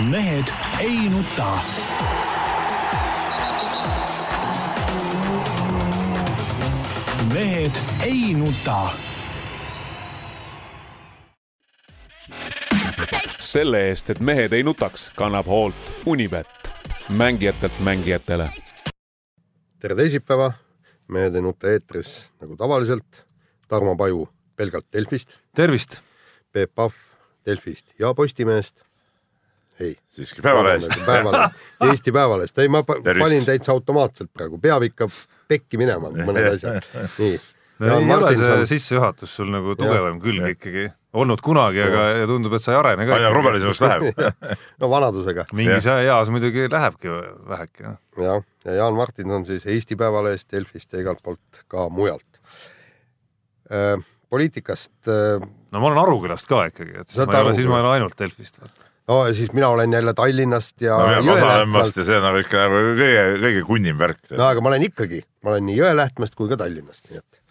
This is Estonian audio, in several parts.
mehed ei nuta. mehed ei nuta. selle eest, et mehed ei nutaks, kannab hoolt Unibet, mängijatelt mängijatele. tere teisipäeva, Mehed ei nuta eetris nagu tavaliselt. Tarmo Paju pelgalt Delfist, tervist! Peep Pahv Delfist ja Postimehest. Ei. siiski Päevalehest. päevalehest, Eesti Päevalehest, ei ma Tervist. panin täitsa automaatselt praegu, peab ikka pekki minema mõned asjad. nii. no ei ole see sissejuhatus sul nagu tugevam külg ikkagi olnud kunagi, aga ja tundub, et sa ei arene ka. aina krobelisemaks läheb. no vanadusega. mingis eas muidugi lähebki väheke. jah, ja Jaan Martin on siis Eesti Päevalehest, Delfist ja igalt poolt ka mujalt. poliitikast. no ma olen Arukülast ka ikkagi, et siis ma ei ole, siis ma ei ole ainult Delfist. No siis mina olen jälle Tallinnast ja no. Masalemmast ja see on nagu ikka nagu kõige, kõige kunnim värk. no aga ma olen ikkagi, ma olen nii Jõelähtmest kui ka Tallinnast, nii et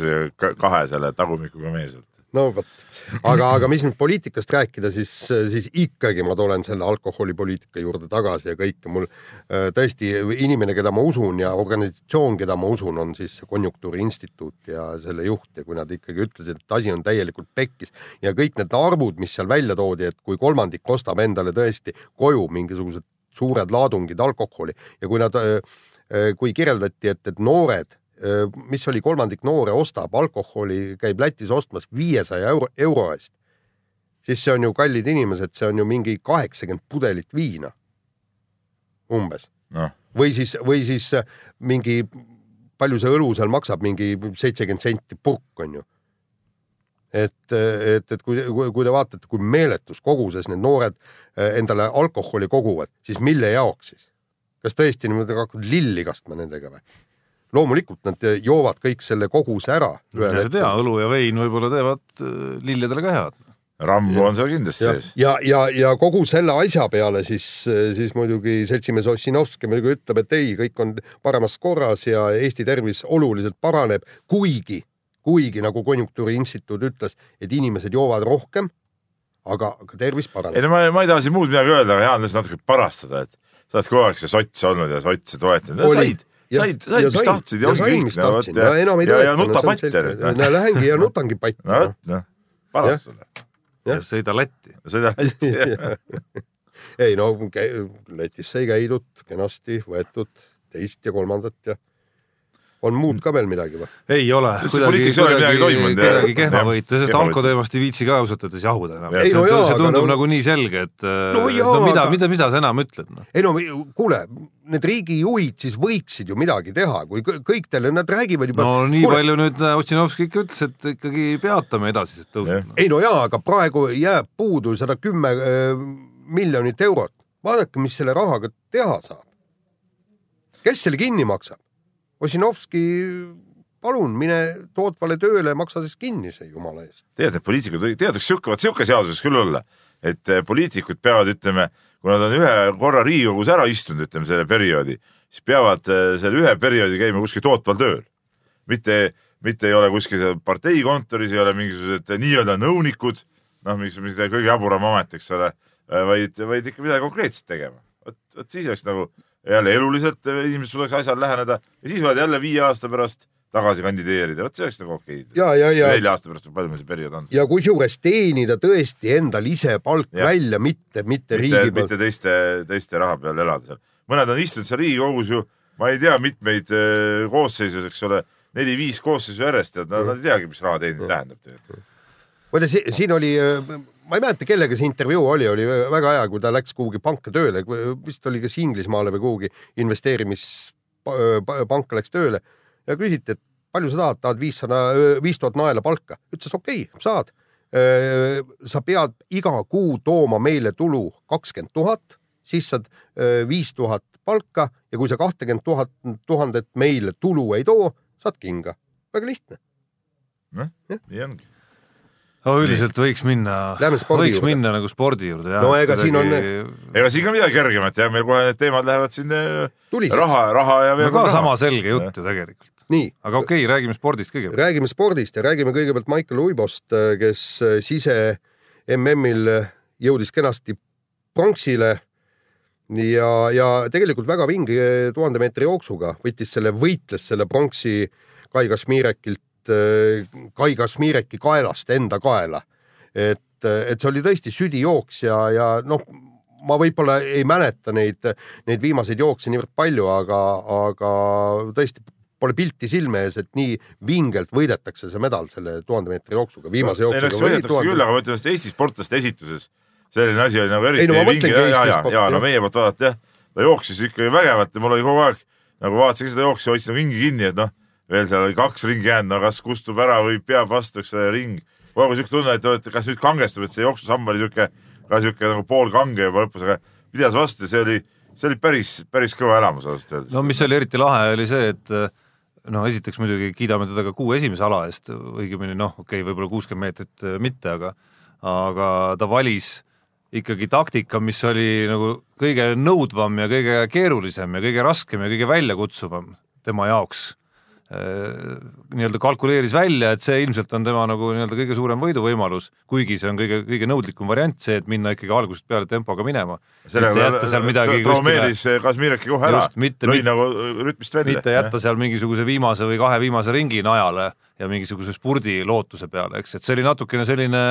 see kahe selle tagumikuga mees. No vot, aga, aga mis nüüd poliitikast rääkida, siis, siis ikkagi ma tulen selle alkoholipoliitika juurde tagasi ja kõike. Mul äh, tõesti inimene, keda ma usun ja organisatsioon, keda ma usun, on siis Konjunktuuriinstituut ja selle juht. Ja kui nad ikkagi ütlesid, et asi on täielikult pekkis ja kõik need arvud, mis seal välja toodi, et kui kolmandik ostab endale tõesti koju mingisugused suured laadungid alkoholi ja kui nad, kui kirjeldati, et, et noored mis oli kolmandik noore ostab alkoholi, käib Lätis ostmas viiesaja euro, euro eest, siis see on ju kallid inimesed, see on ju mingi kaheksakümmend pudelit viina umbes no. või siis, või siis mingi, palju see õlu seal maksab, mingi seitsekümmend senti purk on ju. et, et, et kui, kui te vaatate, kui meeletus koguses need noored endale alkoholi koguvad, siis mille jaoks siis? kas tõesti niimoodi hakkavad lilli kastma nendega või? Loomulikult nad joovad kõik selle koguse ära. ma ei tea, õlu ja vein võib-olla teevad lilledele ka head. rammu on seal kindlasti sees. ja, ja, ja kogu selle asja peale siis, siis muidugi seltsimees Ossinovski muidugi ütleb, et ei, kõik on paremas korras ja Eesti tervis oluliselt paraneb, kuigi, kuigi nagu Konjunktuuriinstituut ütles, et inimesed joovad rohkem, aga, aga tervis paraneb. ei no ma, ma ei taha siin muud midagi öelda, aga Jaan lihtsalt natuke parastada, et sa oled kogu aeg see sots olnud ja sotse toetanud no,. said said, said, mis tahtsid ja ongi kõik. No, ja, ja, enam ei ja, ja toeta, nuta no, patte nüüd. no lähengi ja nutangi patti. no vot, noh, paras sulle. sõida Lätti. sõida Lätti, ei no Lätis sai käidud kenasti, võetud teist ja kolmandat ja on muud ka veel midagi või? ei ole. poliitikas ei ole midagi toimunud. kuidagi kehva võitu, sest alkoteemast ei viitsi ka ausalt öeldes jahuda enam. Ei, no jaa, see tundub no... nagu nii selge, et no, jaa, no mida aga..., mida, mida sa enam ütled no?? ei no kuule, need riigijuhid siis võiksid ju midagi teha, kui kõik teile, nad räägivad juba. no nii kuule... palju nüüd Ossinovski ikka ütles, et ikkagi peatame edasised tõusud. ei no jaa, aga praegu jääb puudu sada kümme miljonit eurot. vaadake, mis selle rahaga teha saab. kes selle kinni maksab? Ossinovski, palun mine tootvale tööle, maksa siis kinni see jumala eest. tead, need poliitikud, tead, üks sihuke, vot sihuke seadus küll olla, et eh, poliitikud peavad, ütleme, kui nad on ühe korra Riigikogus ära istunud, ütleme selle perioodi, siis peavad eh, selle ühe perioodi käima kuskil tootval tööl. mitte, mitte ei ole kuskil seal parteikontoris, ei ole mingisugused nii-öelda nõunikud, noh, mis, mis kõige jaburam amet, eks ole, vaid, vaid ikka midagi konkreetset tegema. vot, vot siis oleks nagu jälle eluliselt inimesed suudaks asjale läheneda ja siis võivad jälle viie aasta pärast tagasi kandideerida, vot see oleks nagu okei okay.. ja, ja, ja nelja aasta pärast, palju meil see periood on? ja kusjuures teenida tõesti endal ise palk ja. välja, mitte, mitte riigi pealt. mitte teiste, teiste raha peal elada seal. mõned on istunud seal Riigikogus ju, ma ei tea, mitmeid koosseisus, eks ole, neli-viis koosseisu järjest ja nad, nad ei teagi, mis raha teenimine tähendab tegelikult. muide, siin oli ma ei mäleta, kellega see intervjuu oli, oli väga hea, kui ta läks kuhugi panka tööle, vist oli kas Inglismaale või kuhugi investeerimispanka läks tööle ja küsiti, et palju sa tahad, tahad viissada, viis tuhat naela palka, ütles okei okay,, saad. sa pead iga kuu tooma meile tulu kakskümmend tuhat, siis saad viis tuhat palka ja kui sa kahtekümmet tuhat, tuhandet meile tulu ei too, saad kinga. väga lihtne. noh, nii ongi no üldiselt võiks minna, võiks juurde. minna nagu spordi juurde. no ega siin on. ega siin ka midagi kergemat jah, meil kohe need teemad lähevad siin Tuliselt. raha, raha ja no ka raha. sama selge jutt ju tegelikult. Aga okei okay,, räägime spordist kõigepealt. räägime spordist ja räägime kõigepealt Maicel Uibost, kes sise MM-il jõudis kenasti pronksile ja, ja tegelikult väga vinge tuhande meetri jooksuga võttis selle, võitles selle pronksi Kai Kašmirekilt, Kai Kašmireki kaelast enda kaela. et, et see oli tõesti südijooks ja, ja noh, ma võib-olla ei mäleta neid, neid viimaseid jookse niivõrd palju, aga, aga tõesti pole pilti silme ees, et nii vingelt võidetakse see medal selle tuhande meetri jooksuga, viimase no, jooksuga. Võidetakse küll, aga ma ütlen, et Eesti sportlaste esituses selline asi oli nagu eriti ei, no, vinge ja, ja, ja, ja no meie poolt vaadata jah, ta jooksis ikkagi vägevalt ja mul oli kogu aeg nagu vaatasin seda jooksja, hoidsin nagu hinge kinni, et noh, veel seal oli kaks ringi jäänud, no kas kustub ära või peab vastu, eks see ring. kogu aeg siuke tunne, et, et kas nüüd kangestub, et see jooksusamm oli siuke, ka siuke nagu poolkange juba lõpus, aga pidas vastu ja see oli, see oli päris, päris kõva elamus ausalt öeldes. no mis oli eriti lahe, oli see, et noh, esiteks muidugi kiidame teda ka kuu esimese ala eest, õigemini noh, okei okay,, võib-olla kuuskümmend meetrit mitte, aga aga ta valis ikkagi taktika, mis oli nagu kõige nõudvam ja kõige keerulisem ja kõige raskem ja kõige väljakutsuvam tema jaoks nii-öelda kalkuleeris välja, et see ilmselt on tema nagu nii-öelda kõige suurem võiduvõimalus, kuigi see on kõige, kõige nõudlikum variant, see, et minna ikkagi algusest peale tempoga minema. traumeeris Kasmireki kohe ära, lõi nagu rütmist välja. mitte jätta seal mingisuguse viimase või kahe viimase ringi najale ja mingisuguse spurdi lootuse peale, eks, et see oli natukene selline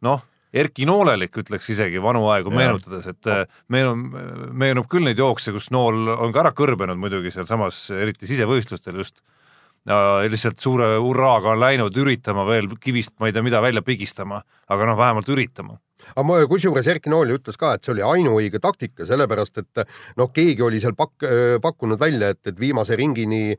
noh, Erki Noolelik, ütleks isegi vanu aegu ja. meenutades, et meenub, meenub küll neid jookse, kus Nool on ka ära kõrbenud muidugi sealsamas, eriti sisevõistlustel just, lihtsalt suure hurraaga on läinud üritama veel kivist, ma ei tea, mida välja pigistama, aga noh, vähemalt üritama aga kusjuures Erki Nool ütles ka, et see oli ainuõige taktika, sellepärast et noh, keegi oli seal pak-, pakkunud välja, et, et viimase ringini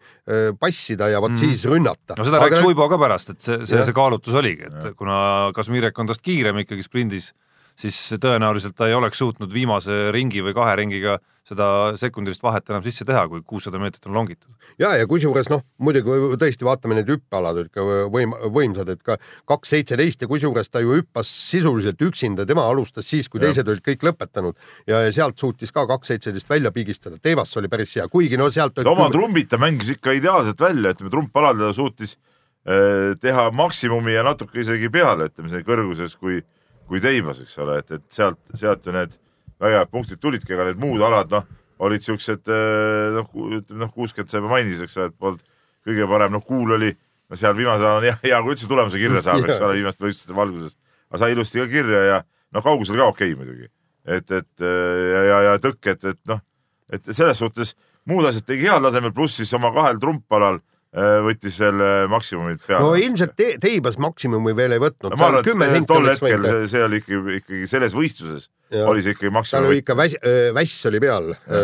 passida ja vot mm. siis rünnata. no seda aga... rääkis Uibo ka pärast, et see, see, see kaalutlus oligi, et ja. kuna Kasmirek on tast kiirem ikkagi sprindis, siis tõenäoliselt ta ei oleks suutnud viimase ringi või kahe ringiga seda sekundilist vahet enam sisse teha, kui kuussada meetrit on longitud. ja, ja kusjuures noh, muidugi tõesti vaatame need hüppealad ikka võim-, võimsad, et ka kaks seitseteist ja kusjuures ta ju hüppas sisuliselt üksinda, tema alustas siis, kui ja. teised olid kõik lõpetanud ja sealt suutis ka kaks seitseteist välja pigistada, Teevas oli päris hea, kuigi no sealt no, oma trumbid ta mängis ikka ideaalselt välja, ütleme trumpaladel ta suutis äh, teha maksimumi ja natuke isegi peale, ütleme see kõrguses, kui kui Teibas, eks ole, et, et sealt, sealt ju need vägevad punktid tulidki, aga need muud alad, noh, olid siuksed eh, noh, ütleme noh, kuuskümmend sa juba mainisid, eks ole, et polnud kõige parem, noh, kuul oli, no seal viimasel ajal on hea, hea, kui üldse tulemuse kirja saab, eks ole, viimaste võistluste valguses. aga sai ilusti ka kirja ja noh, kaugusel ka okei okay, muidugi. et, et eh, ja, ja, ja tõkked, et noh, et selles suhtes muud asjad tegi heal tasemel, pluss siis oma kahel trumpalal võttis selle maksimumit peale. no ilmselt te Teibas maksimumi veel ei võtnud. ma arvan, et tol hetkel see, see oli ikkagi, ikkagi selles võistluses ja. oli see ikkagi maksimum. tal oli ikka väs, väss oli peal ja.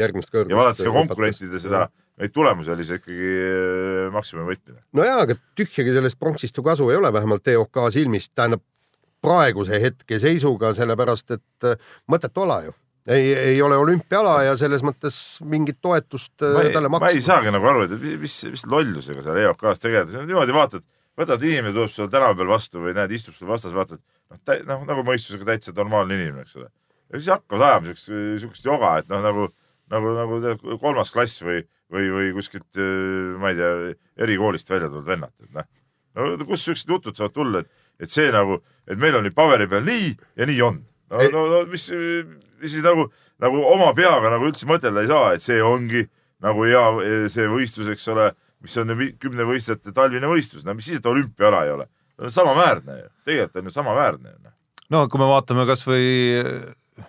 järgmist kõrgust. ja vaadates ka konkurentide seda, neid tulemusi oli see ikkagi maksimumi võtmine. no jaa, aga tühjagi sellest pronksist ju kasu ei ole, vähemalt EOK silmist, tähendab praeguse hetke seisuga, sellepärast et mõttetu ala ju ei, ei ole olümpiaala ja selles mõttes mingit toetust ma ei, talle maksta. ma ei saagi nagu aru, et mis, mis lollusega seal EOK-s tegeleda, niimoodi vaatad, võtad inimene tuleb sulle tänava peal vastu või näed, istub sul vastas, vaatad, noh, noh nagu mõistusega täitsa normaalne inimene, eks ole. ja siis hakkavad ajama siukest, siukest joga, et noh, nagu, nagu, nagu tead, kolmas klass või, või, või kuskilt, ma ei tea, erikoolist välja tulnud vennad, et noh. no kust siuksed jutud saavad tulla, et, et see nagu, et meil on nüüd paberi peal nii ja nii on. No, no, no mis siis nagu, nagu oma peaga nagu üldse mõtelda ei saa, et see ongi nagu hea see võistlus, eks ole, mis on kümnevõistlejate talvine võistlus, no mis siis, et olümpiaala ei ole. samaväärne ju, tegelikult on ju samaväärne. Noh. no kui me vaatame kasvõi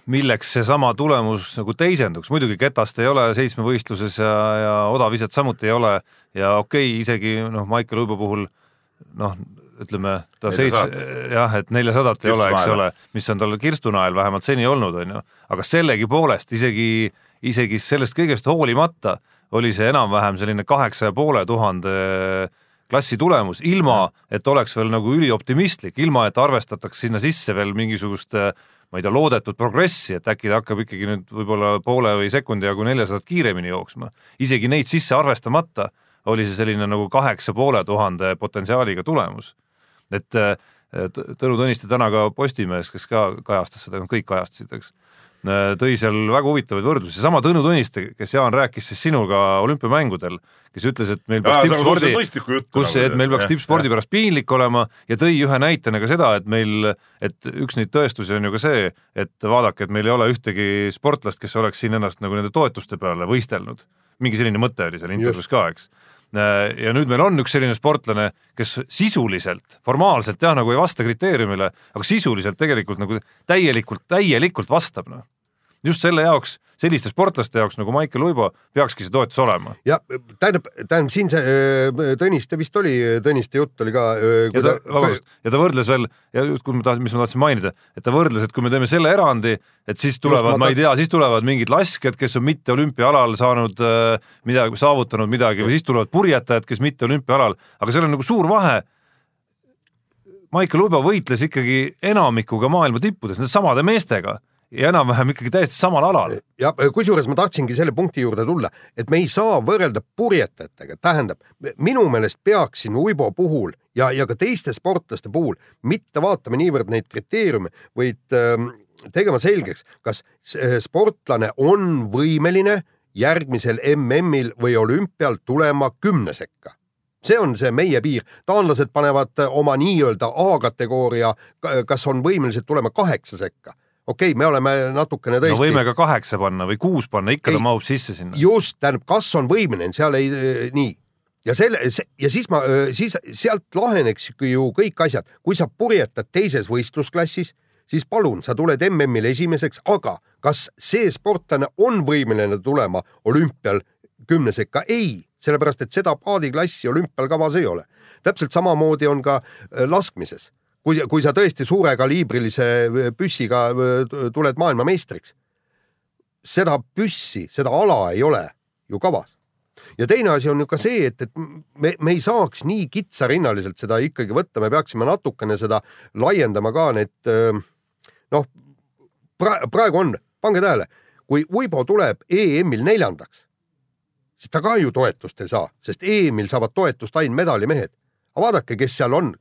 milleks seesama tulemus nagu teisenduks, muidugi ketast ei ole seitsmevõistluses ja, ja odaviset samuti ei ole ja okei okay,, isegi noh, Maicel Uibo puhul noh, ütleme ta seitse, jah, et neljasadat ei ole, eks ole, mis on tal kirstunael vähemalt seni olnud, on ju, aga sellegipoolest isegi, isegi sellest kõigest hoolimata oli see enam-vähem selline kaheksa ja poole tuhande klassi tulemus, ilma et oleks veel nagu ülioptimistlik, ilma et arvestataks sinna sisse veel mingisugust ma ei tea, loodetud progressi, et äkki ta hakkab ikkagi nüüd võib-olla poole või sekundi jagu neljasadat kiiremini jooksma. isegi neid sisse arvestamata oli see selline nagu kaheksa poole tuhande potentsiaaliga tulemus et Tõnu Tõniste täna ka Postimehes, kes ka kajastas seda, kõik kajastasid, eks, tõi seal väga huvitavaid võrdlusi, sama Tõnu Tõniste, kes Jaan rääkis siis sinuga olümpiamängudel, kes ütles, et meil peaks tippspordi, kus, et meil peaks tippspordi pärast piinlik olema ja tõi ühe näitena ka seda, et meil, et üks neid tõestusi on ju ka see, et vaadake, et meil ei ole ühtegi sportlast, kes oleks siin ennast nagu nende toetuste peale võistelnud. mingi selline mõte oli seal intervjuus ka, eks ja nüüd meil on üks selline sportlane, kes sisuliselt, formaalselt jah, nagu ei vasta kriteeriumile, aga sisuliselt tegelikult nagu täielikult, täielikult vastab, noh just selle jaoks, selliste sportlaste jaoks nagu Maicel Uibo peakski see toetus olema. ja tähendab, tähendab siin see Tõniste vist oli, Tõniste jutt oli ka. ja ta, vabandust, ja ta võrdles veel ja just, kui ma tahtsin, mis ma tahtsin mainida, et ta võrdles, et kui me teeme selle erandi, et siis tulevad, ma, ma ei tea, siis tulevad mingid laskjad, kes on mitte olümpiaalal saanud äh, midagi, saavutanud midagi või siis tulevad purjetajad, kes mitte olümpiaalal, aga seal on nagu suur vahe Maicel Uibo võitles ikkagi enamikuga maailma tippudes, nende samade meestega ja enam-vähem ikkagi täiesti samal alal. ja kusjuures ma tahtsingi selle punkti juurde tulla, et me ei saa võrrelda purjetajatega, tähendab, minu meelest peaks siin Uibo puhul ja, ja ka teiste sportlaste puhul mitte vaatama niivõrd neid kriteeriume, vaid äh, tegema selgeks, kas sportlane on võimeline järgmisel MM-il või olümpial tulema kümne sekka see on see meie piir, taanlased panevad oma nii-öelda A-kategooria, kas on võimelised tulema kaheksa sekka okei okay,, me oleme natukene tõesti. no võime ka kaheksa panna või kuus panna, ikka ei, ta mahub sisse sinna. just, tähendab, kas on võimeline, seal ei, nii ja selle ja siis ma, siis sealt laheneks ju kõik asjad, kui sa purjetad teises võistlusklassis, siis palun, sa tuled MM-il esimeseks, aga kas see sportlane on võimeline tulema olümpial kümne sekka? ei, sellepärast et seda paadiklassi olümpial kavas ei ole. täpselt samamoodi on ka laskmises kui, kui sa tõesti suurekaliibrilise äh, püssiga äh, tuled maailmameistriks, seda püssi, seda ala ei ole ju kavas. ja teine asi on ju ka see, et, et me, me ei saaks nii kitsarinnaliselt seda ikkagi võtta, me peaksime natukene seda laiendama ka need äh, noh, praegu on, pange tähele, kui Uibo tuleb EM-il neljandaks, siis ta ka ju toetust ei saa, sest EM-il saavad toetust ainult medalimehed. aga vaadake, kes seal on,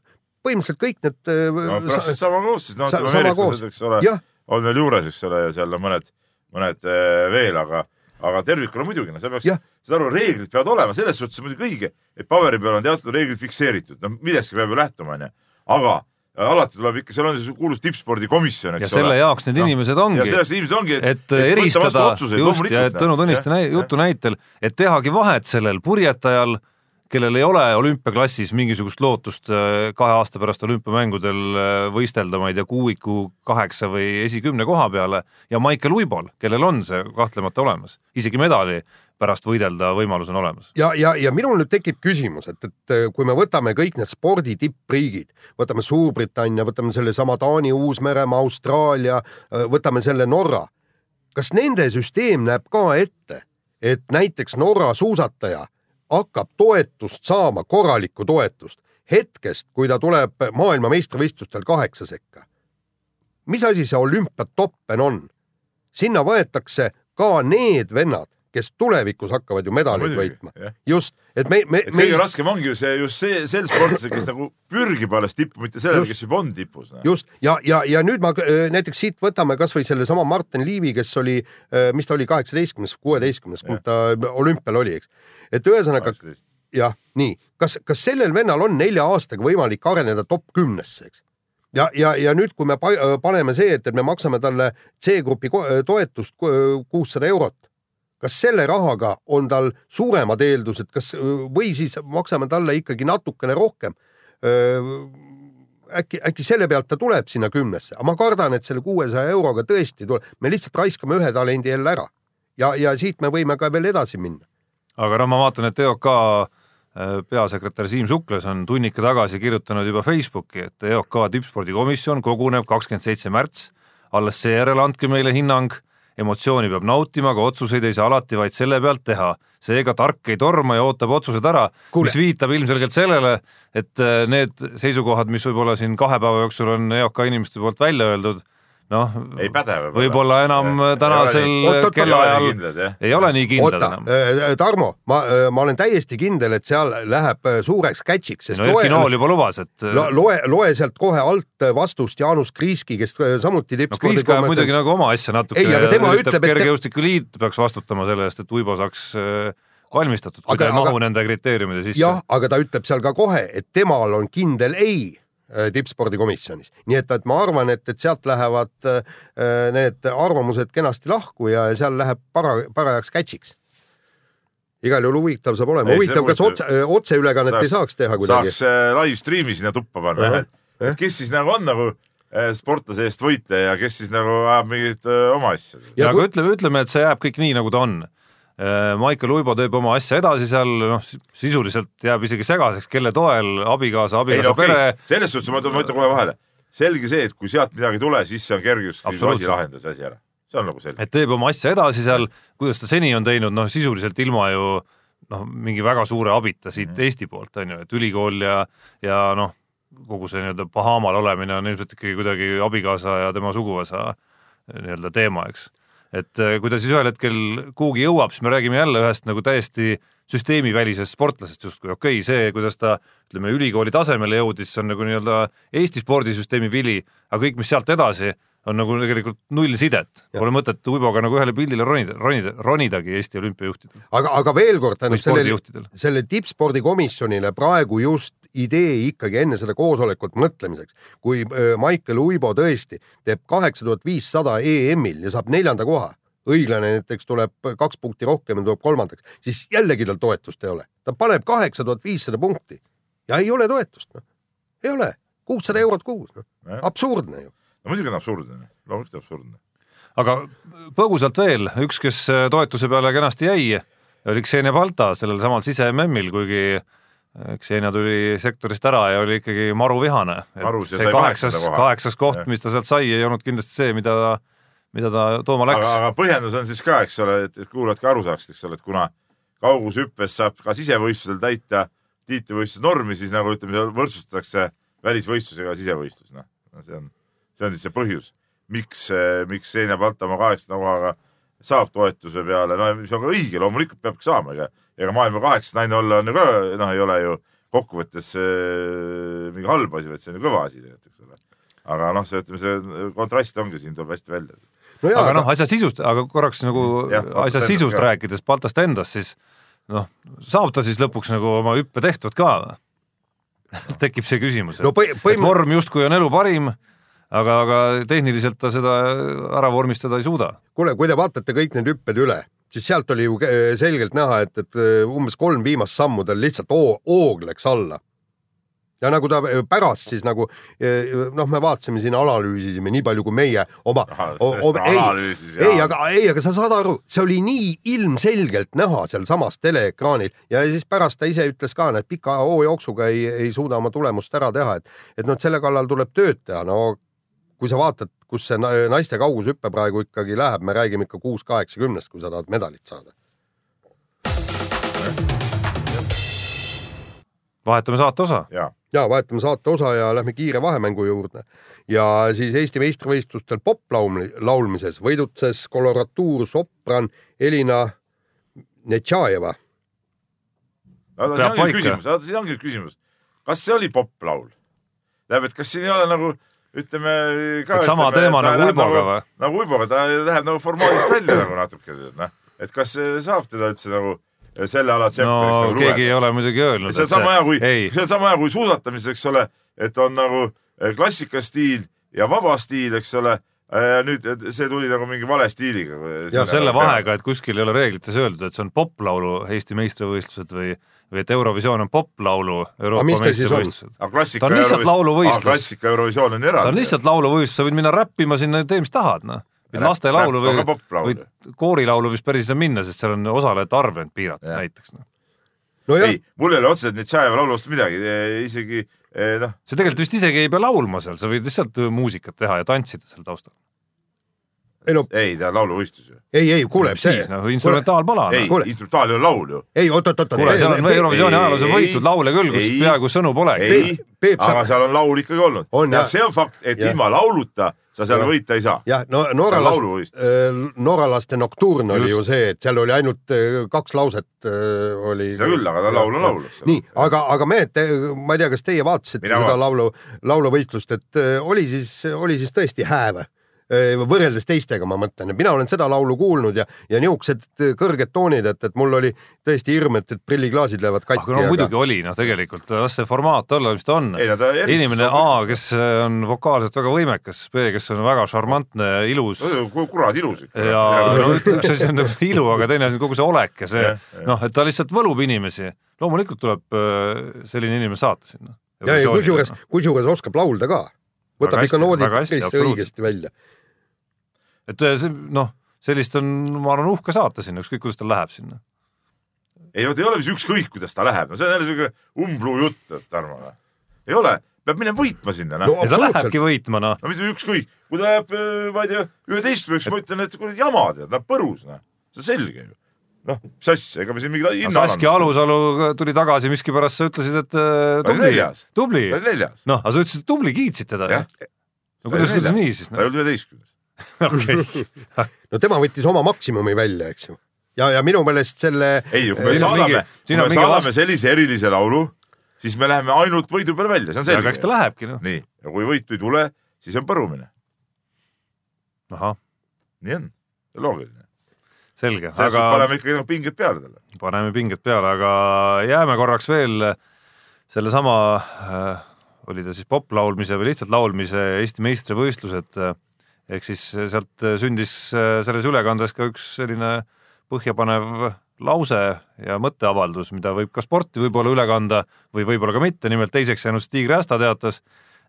põhimõtteliselt kõik need no, praktiliselt sama koosseis, no ütleme ameeriklased, eks ole, on veel juures, eks ole, ja seal on mõned, mõned veel, aga, aga tervikuna muidugi, no sa peaks, saad aru, reeglid peavad olema, selles suhtes on muidugi õige, et paberi peal on teatud reeglid fikseeritud, no millestki peab ju lähtuma, onju, aga alati tuleb ikka, seal on see kuulus tippspordikomisjon, eks ja ole. selle jaoks need no. inimesed ongi. ja selleks inimesed ongi, et, et eristada. just ja et Tõnu Tõniste näi, jutu näitel, et tehagi vahet sellel purjetajal kellel ei ole olümpiaklassis mingisugust lootust äh, kahe aasta pärast olümpiamängudel äh, võistelda, ma ei tea, kuuiku kaheksa või esikümne koha peale ja Maicel Uibol, kellel on see kahtlemata olemas, isegi medali pärast võidelda võimalus on olemas. ja, ja, ja minul nüüd tekib küsimus, et, et äh, kui me võtame kõik need spordi tippriigid, võtame Suurbritannia, võtame sellesama Taani, Uus-Meremaa, Austraalia, võtame selle Norra, kas nende süsteem näeb ka ette, et näiteks Norra suusataja hakkab toetust saama, korralikku toetust hetkest, kui ta tuleb maailmameistrivõistlustel kaheksa sekka. mis asi see olümpiatoppen on? sinna võetakse ka need vennad, kes tulevikus hakkavad ju medaleid võitma. just, et me, me. kõige me... raskem ongi ju see just see, sel sportlasel, kes nagu pürgib alles tippu, mitte sellel, kes juba on tipus. just ja, ja, ja nüüd ma äh, näiteks siit võtame kasvõi sellesama Martin Liivi, kes oli, äh, mis ta oli, kaheksateistkümnes, kuueteistkümnes, kui ta olümpial oli, eks. et ühesõnaga jah, nii, kas, kas sellel vennal on nelja aastaga võimalik areneda top kümnesse, eks? ja, ja, ja nüüd, kui me paneme see, et, et me maksame talle C-grupi toetust kuussada eurot kas selle rahaga on tal suuremad eeldused, kas või siis maksame talle ikkagi natukene rohkem? äkki, äkki selle pealt ta tuleb sinna kümnesse, aga ma kardan, et selle kuuesaja euroga tõesti tuleb, me lihtsalt raiskame ühe talendi jälle ära ja, ja siit me võime ka veel edasi minna. aga noh, ma vaatan, et EOK peasekretär Siim Suklas on tunnika tagasi kirjutanud juba Facebooki, et EOK tippspordikomisjon koguneb kakskümmend seitse märts, alles seejärel andke meile hinnang emotsiooni peab nautima, aga otsuseid ei saa alati vaid selle pealt teha. seega tark ei torma ja ootab otsused ära, mis viitab ilmselgelt sellele, et äh, need seisukohad, mis võib-olla siin kahe päeva jooksul on EOK inimeste poolt välja öeldud, noh võib-olla. enam tänasel Oot-oot-oot, kellaajal ei ole nii kindlad oota enam., Tarmo, ma, ma olen täiesti kindel, et seal läheb äh, suureks catch'iks, sest no Erki Nool juba lubas, et Lo- loe, loe sealt kohe alt vastust Jaanus Kriiski, kes samuti no Kriisk ajab muidugi nagu oma asja natuke Ei, aga tema ütleb, et- kergejõustikuliit peaks vastutama selle eest, et Uibo saaks valmistatud, kui Aga- ta ei mahu aga- nende kriteeriumide sisse jah, aga ta ütleb seal ka kohe, et temal on kindel ei tippspordikomisjonis, nii et, et ma arvan, et, et sealt lähevad äh, need arvamused kenasti lahku ja seal läheb para, parajaks catch'iks. igal juhul huvitav saab olema, huvitav, kas otse, otseülekannet ei saaks teha kuidagi? saaks äh, live stream'i sinna tuppa panna uh, -huh. et kes siis nagu on nagu äh, sportlase eest võitleja ja kes siis nagu ajab mingit äh, oma asja. ja aga kui, ütleme, ütleme, et see jääb kõik nii, nagu ta on. Maicel Uibo teeb oma asja edasi seal, noh sisuliselt jääb isegi segaseks, kelle toel abikaasa, ei abikaasa no, okei pere okay., selles suhtes ma ma ütlen kohe vahele, selge see, et kui sealt midagi ei tule, siis see on kergejõustiku asi lahendas asi ära, see on nagu selge. et teeb oma asja edasi seal, kuidas ta seni on teinud, noh sisuliselt ilma ju noh, mingi väga suure abita siit Mhm. Eesti poolt on ju, et ülikool ja, ja noh, kogu see nii-öelda Bahamal olemine on ilmselt ikkagi kuidagi abikaasa ja tema suguvõsa nii-öelda teema, eks. Et eh, kui ta siis ühel hetkel kuhugi jõuab, siis me räägime jälle ühest nagu täiesti süsteemivälisest sportlasest justkui, okei okay,, see, kuidas ta ütleme, ülikooli tasemele jõudis, see on nagu nii-öelda Eesti spordisüsteemi vili, aga kõik, mis sealt edasi, on nagu tegelikult null sidet. Pole mõtet Uiboga nagu ühele pildile ronida, ronida, ronidagi Eesti olümpiajuhtidel. Aga, aga veel kord, tähendab sellele, selle tippspordikomisjonile praegu just idee ikkagi enne seda koosolekut mõtlemiseks, kui Maicel Uibo tõesti teeb kaheksa tuhat viissada EM-il ja saab neljanda koha, õiglane näiteks tuleb kaks punkti rohkem ja tuleb kolmandaks, siis jällegi tal toetust ei ole. ta paneb kaheksa tuhat viissada punkti ja ei ole toetust, noh. ei ole, kuussada eurot kuus, noh. absurdne ju. no muidugi on absurdne, loomulikult absurdne. aga põgusalt veel, üks, kes toetuse peale kenasti jäi, oli Xenia Balta sellel samal sise-MM-il, kuigi äh, Xenia tuli sektorist ära ja oli ikkagi maru vihane. Marus ja see kaheksas kaheksas koht mis ta sealt sai, ei olnud kindlasti see, mida ta, mida ta tooma läks aga, põhjendus on siis ka, eks ole, et, et kuulajad ka aru saaksid, eks ole, et kuna kaugushüppes saab ka sisevõistlusel täita tiitlivõistluse normi, siis nagu ütleme, võrdsustatakse välisvõistlusega sisevõistlus, noh. see on, see on siis see põhjus, miks, miks Seenia Balta oma kaheksanda kohaga saab toetuse peale, no mis on ka õige, loomulikult peabki saama, ega, ega maailma kaheksas naine olla on ju ka, noh, ei ole ju kokkuvõttes äh, mingi halb asi, vaid see on ju kõva asi tegelikult, eks ole. aga noh, see, ütleme, see kontrast ongi siin, tuleb hästi välja. no jaa, aga noh, asja sisust, aga korraks nagu Jah, asja sisust ka. rääkides, Baltast endast, siis noh, saab ta siis lõpuks nagu oma hüppe tehtud ka või? tekib see küsimus, et no põhi- et vorm justkui on elu parim, aga, aga tehniliselt ta seda ära vormistada ei suuda. kuule, kui te vaatate kõik need hüpped üle, siis sealt oli ju selgelt näha, et, et äh, umbes kolm viimast sammu tal lihtsalt oo- hoog läks alla. ja nagu ta äh, pärast siis nagu äh, noh, me vaatasime siin, analüüsisime nii palju kui meie oma, ei, analüüsis ei, aga ei, aga sa saad aru, see oli nii ilmselgelt näha sealsamas teleekraanil ja siis pärast ta ise ütles ka, et pika hoojooksuga ei, ei suuda oma tulemust ära teha, et et noh, selle kallal tuleb tööd teha, no kui sa vaatad, kus see na- naiste kaugushüpe praegu ikkagi läheb, me räägime ikka kuus kaheksakümnest, kui sa tahad medalit saada. vahetame saate osa. ja, ja vahetame saate osa ja lähme kiire vahemängu juurde ja siis Eesti meistrivõistlustel poplaul-, laulmises võidutses koloratuursopran Elina Netšajeva. no siin Peab ongi küsimus, siin ongi küsimus, kas see oli poplaul? tähendab, et kas siin ei ole nagu ütleme ka sama ütleme, teema nagu Uiboga või? nagu Uiboga, ta läheb nagu formaalist välja nagu natuke, noh. et kas see saab teda üldse nagu selle ala no tšempioniks nagu keegi lugeda ei ole muidugi öelnud. see on sama hea kui, see on sama hea kui suusatamises, eks ole, et on nagu eh, klassikastiil ja vaba stiil, eks ole. nüüd eh, see tuli nagu mingi vale stiiliga. Jah, selle vahega, et kuskil ei ole reeglites öeldud, et see on poplaulu Eesti meistrivõistlused või, või et Eurovisioon on poplaulu Euroopa meistrivõistlused. Ta on lihtsalt lauluvõistlus. klassika Eurovisioon on eraldi. ta on lihtsalt lauluvõistlus, sa võid minna räppima sinna, tee mis tahad, noh. võid lastelaulu või, või koorilaulu vist päris ei saa minna, sest seal on osalejate arv end piiratud Jah. näiteks, noh. nojah ei, mul ei ole otseselt Netšajeva laulu vastu midagi, isegi eh, noh, sa tegelikult vist isegi ei pea laulma seal, sa võid lihtsalt muusikat teha ja tantsida seal taustal. Ei no ei ta on lauluvõistlus ju. ei, ei kuule, see siis, noh, instrumentaalpala, ei kuule., instrumentaal ei ole laul ju. ei oot-oot-oot. kuule, seal on Eurovisiooni ei, ajaloos on ei, võitud laule küll, kus peaaegu sõnu polegi. ei aga seal on laul ikkagi olnud. On, jah. see on fakt, et ilma lauluta sa seal Jah. võita ei saa. jah, no Norra last- lauluvõistlus., norralaste noktuurn oli Just. ju see, et seal oli ainult äh, kaks lauset äh, oli. seda küll, aga ta laul on laul. nii, aga, aga mehed, ma ei tea, kas teie vaatasite Mina seda vaatasin. laulu, laulavõistlust, et äh, oli siis, oli siis tõesti hääve võrreldes teistega, ma mõtlen, mina olen seda laulu kuulnud ja, ja niisugused kõrged toonid, et, et mul oli tõesti hirm, et, et prilliklaasid lähevad katki. aga no muidugi oli noh, tegelikult las see formaat olla, mis ta on. inimene A, kes on vokaalselt väga võimekas, B, kes on väga šarmantne, ilus kurat ilus ikka. ja no üks asi on ilu, aga teine asi on kogu see olek ja see noh, et ta lihtsalt võlub inimesi. loomulikult tuleb äh, selline inimene saata sinna. ja, ja kusjuures, kusjuures oskab laulda ka. võtab ikka noodid päris õigesti välja. Et äh, see noh, sellist on, ma arvan, uhke saata sinna, ükskõik kuidas tal läheb sinna. ei no ta ei ole vist ükskõik, kuidas ta läheb, no see on jälle siuke umbluu jutt, et Tarmo. ei ole, peab minema võitma sinna, No noh. ja ta lähebki võitma, noh. no mis ükskõik, kui ta läheb, ma ei tea, üheteistkümneks, ma ütlen, et kuradi jama tead, läheb põrus, noh. see on selge ju. noh, mis asja, ega me siin mingit hinna Saskia. Alusalu tuli tagasi miskipärast, sa ütlesid, et äh, tubli neljas., tubli ta. oli neljas. noh, aga sa ütlesid tubli, kiitsid teda no kuidas, kuidas nii siis? ta ei olnud üheteistkümnes. okei, no tema võttis oma maksimumi välja, eks ju. ja, ja minu meelest selle ei, kui me saadame kui siin on me mingi saadame vast- sellise erilise laulu, siis me läheme ainult võidu peale välja, see on aga eks ta selge. lähebki, noh. nii, ja kui võitu ei tule, siis on põrumine. ahah, nii on, loogiline. selge, aga paneme ikkagi nagu pinged peale talle. paneme pinged peale, aga jääme korraks veel sellesama äh,, oli ta siis poplaulmise või lihtsalt laulmise Eesti meistrivõistlused äh, ehk siis sealt sündis äh, selles ülekandes ka üks selline põhjapanev lause ja mõtteavaldus, mida võib ka sporti võib-olla üle kanda või võib-olla ka mitte, nimelt teiseks jäänud Stig Rästa teatas,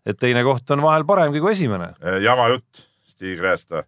et teine koht on vahel paremgi kui esimene. jama jutt, Stig Räästa.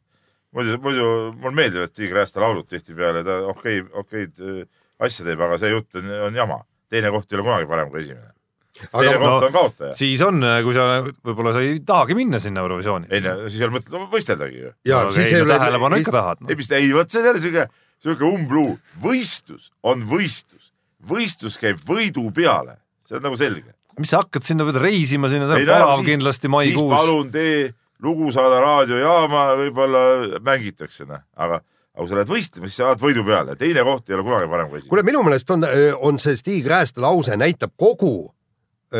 muidu, muidu mulle meeldivad Stig Räästa laulud tihtipeale, ta okei, okeid äh, asja teeb, aga see jutt on, on jama. teine koht ei ole kunagi parem kui esimene. Teine aga koht no- on kaotaja. siis on, kui sa, võib-olla sa ei tahagi minna sinna Eurovisiooni. ei no siis ei ole mõtet võisteldagi ju. ja no, siis ei, ole tähelepanu ikka tahad no. ei, mis, ei vot see on jälle siuke, siuke umbluu. võistlus on võistlus. võistlus käib võidu peale, see on nagu selge. mis sa hakkad sinna pead reisima sinna, see Ei on palav siis- kindlasti siis maikuus. palun tee lugu saada raadiojaama, võib-olla mängitakse, noh, aga, aga kui sa lähed võistlema, siis sa saad võidu peale, teine koht ei ole kunagi parem kui esimene. kuule, minu meelest on, on see Stig Räästa lause näitab kogu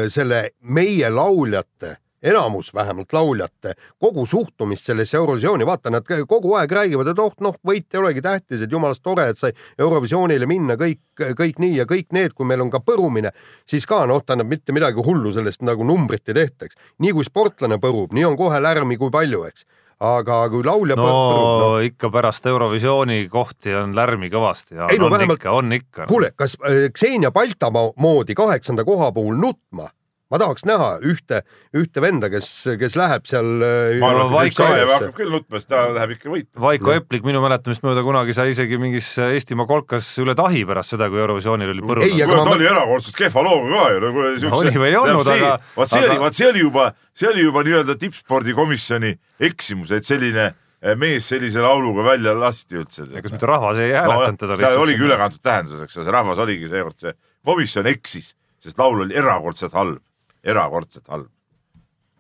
selle meie lauljate, enamus vähemalt lauljate, kogu suhtumist sellesse Eurovisiooni, vaata nad kogu aeg räägivad, et oh noh, võit ei olegi tähtis, et jumalast tore, et sai Eurovisioonile minna kõik, kõik nii ja kõik need, kui meil on ka põrumine, siis ka noh, tähendab mitte midagi hullu sellest nagu numbrit ei tehtaks. nii kui sportlane põrub, nii on kohe lärmi kui palju, eks. Aga kui laulja no, põrub, no ikka pärast Eurovisiooni kohti on lärmi kõvasti ja Ei, no on vähemalt- ikka, on ikka. kuule, kas äh, Xenia Baltamaa moodi kaheksanda koha puhul nutma? Ma tahaks näha ühte, ühte venda, kes, kes läheb seal. äh, ma arvan, et Vaiko Eestisse. hakkab küll nutma, sest ta läheb ikka võitma. Vaiko Eplik minu mäletamist mööda kunagi sai isegi mingis Eestimaa kolkas üle tahi pärast seda, kui Eurovisioonil oli aga kuule, ma- ta oli erakordselt kehva looga ka ju, no kuule siukse. oli või ei olnud, aga- vaat see oli, vaat see oli juba, see oli juba nii-öelda tippspordikomisjoni eksimus, et selline eh, mees sellise lauluga välja lasti üldse. kas mitte rahvas ei hääletanud teda seal oligi ülekantud tähenduses, eks ole, see rahvas oligi seekord see komisjon eksis, sest laul oli erakordselt halb, erakordselt halb.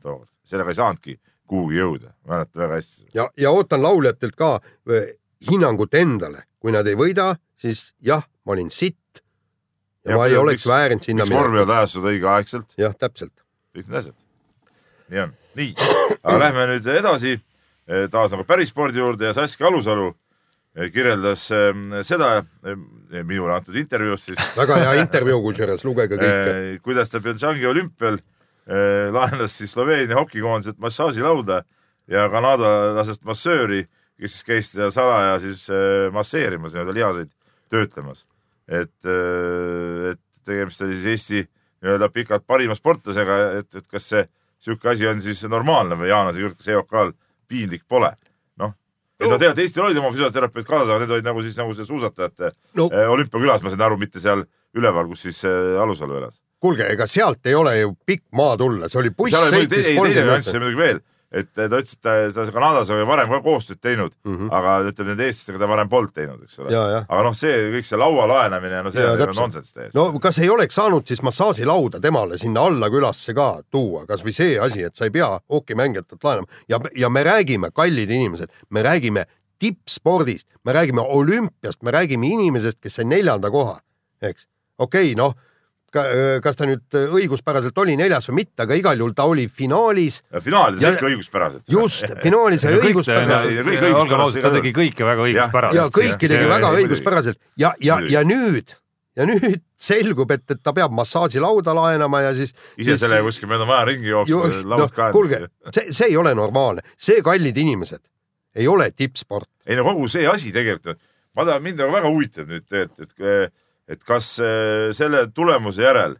tookord, sellega ei saanudki kuhugi jõuda, mäletan väga hästi. ja, ja ootan lauljatelt ka äh, hinnangut endale, kui nad ei võida, siis jah, ma olin sitt ja, ja ma ei oleks väärinud sinna miks vormivad ajastuda õigeaegselt, jah, täpselt. kõik need asjad. nii on, nii, aga lähme nüüd edasi eh, taas nagu päris spordi juurde ja Saskia Alusalu kirjeldas eh, seda eh, minule antud intervjuus siis, väga hea intervjuu, kusjuures lugege kõike. eh, kuidas ta Pyeongchangi olümpial eh, laenas siis Sloveenia hokikoondiselt massaažilauda ja kanadalasest massööri, kes siis käis teda salaja siis eh, masseerimas, nii-öelda lihaseid töötlemas. et, et tegemist oli siis Eesti nii-öelda pikalt parima sportlasega, et, et kas see sihuke asi on siis normaalne või Jaanase jutt, kas EOK-l piinlik pole? Et no tegelikult Eestil olid oma füsioterapeut kaasas, aga need olid nagu siis nagu see suusatajate no no. olümpiakülas, ma sain aru, mitte seal üleval, kus siis äh, Alusalu elas. kuulge, ega sealt ei ole ju pikk maa tulla, see oli buss seal oli muidugi teine, nüanss kolmkümmend. muidugi veel, et ta ütles, et ta, ta Kanadas oli varem ka koostööd teinud mm. -hmm. aga ütleme nende eestlastega ta varem polnud teinud, eks ole Ja, ja.. aga noh, see kõik see laua laenamine, no see Jaa, on nonsenss täiesti. no kas ei oleks saanud siis massaažilauda temale sinna alla külasse ka tuua, kasvõi see asi, et sa ei pea hokimängijatelt laenama ja, ja me räägime, kallid inimesed, me räägime tippspordist, me räägime olümpiast, me räägime inimesest, kes sai neljanda koha, eks. okei okay,, noh, kas ta nüüd õiguspäraselt oli neljas või mitte, aga igal juhul ta oli finaalis, finaalides Ja- ikka õiguspäraselt. just, finaalis ja õiguspäraselt olgem ausad, ta tegi kõike väga õiguspäraselt. ja kõiki tegi väga õiguspäraselt ja, ja, ja nüüd, ja nüüd selgub, et, et ta peab massaažilauda laenama ja siis. ise selle kuskil mööda maja ringi jooksma, laud ka kuulge, see, see ei ole normaalne, see, kallid inimesed, ei ole tippsport. ei no kogu see asi tegelikult, ma tahan, mind nagu väga huvitab nüüd, et, et, et kas äh, selle tulemuse järel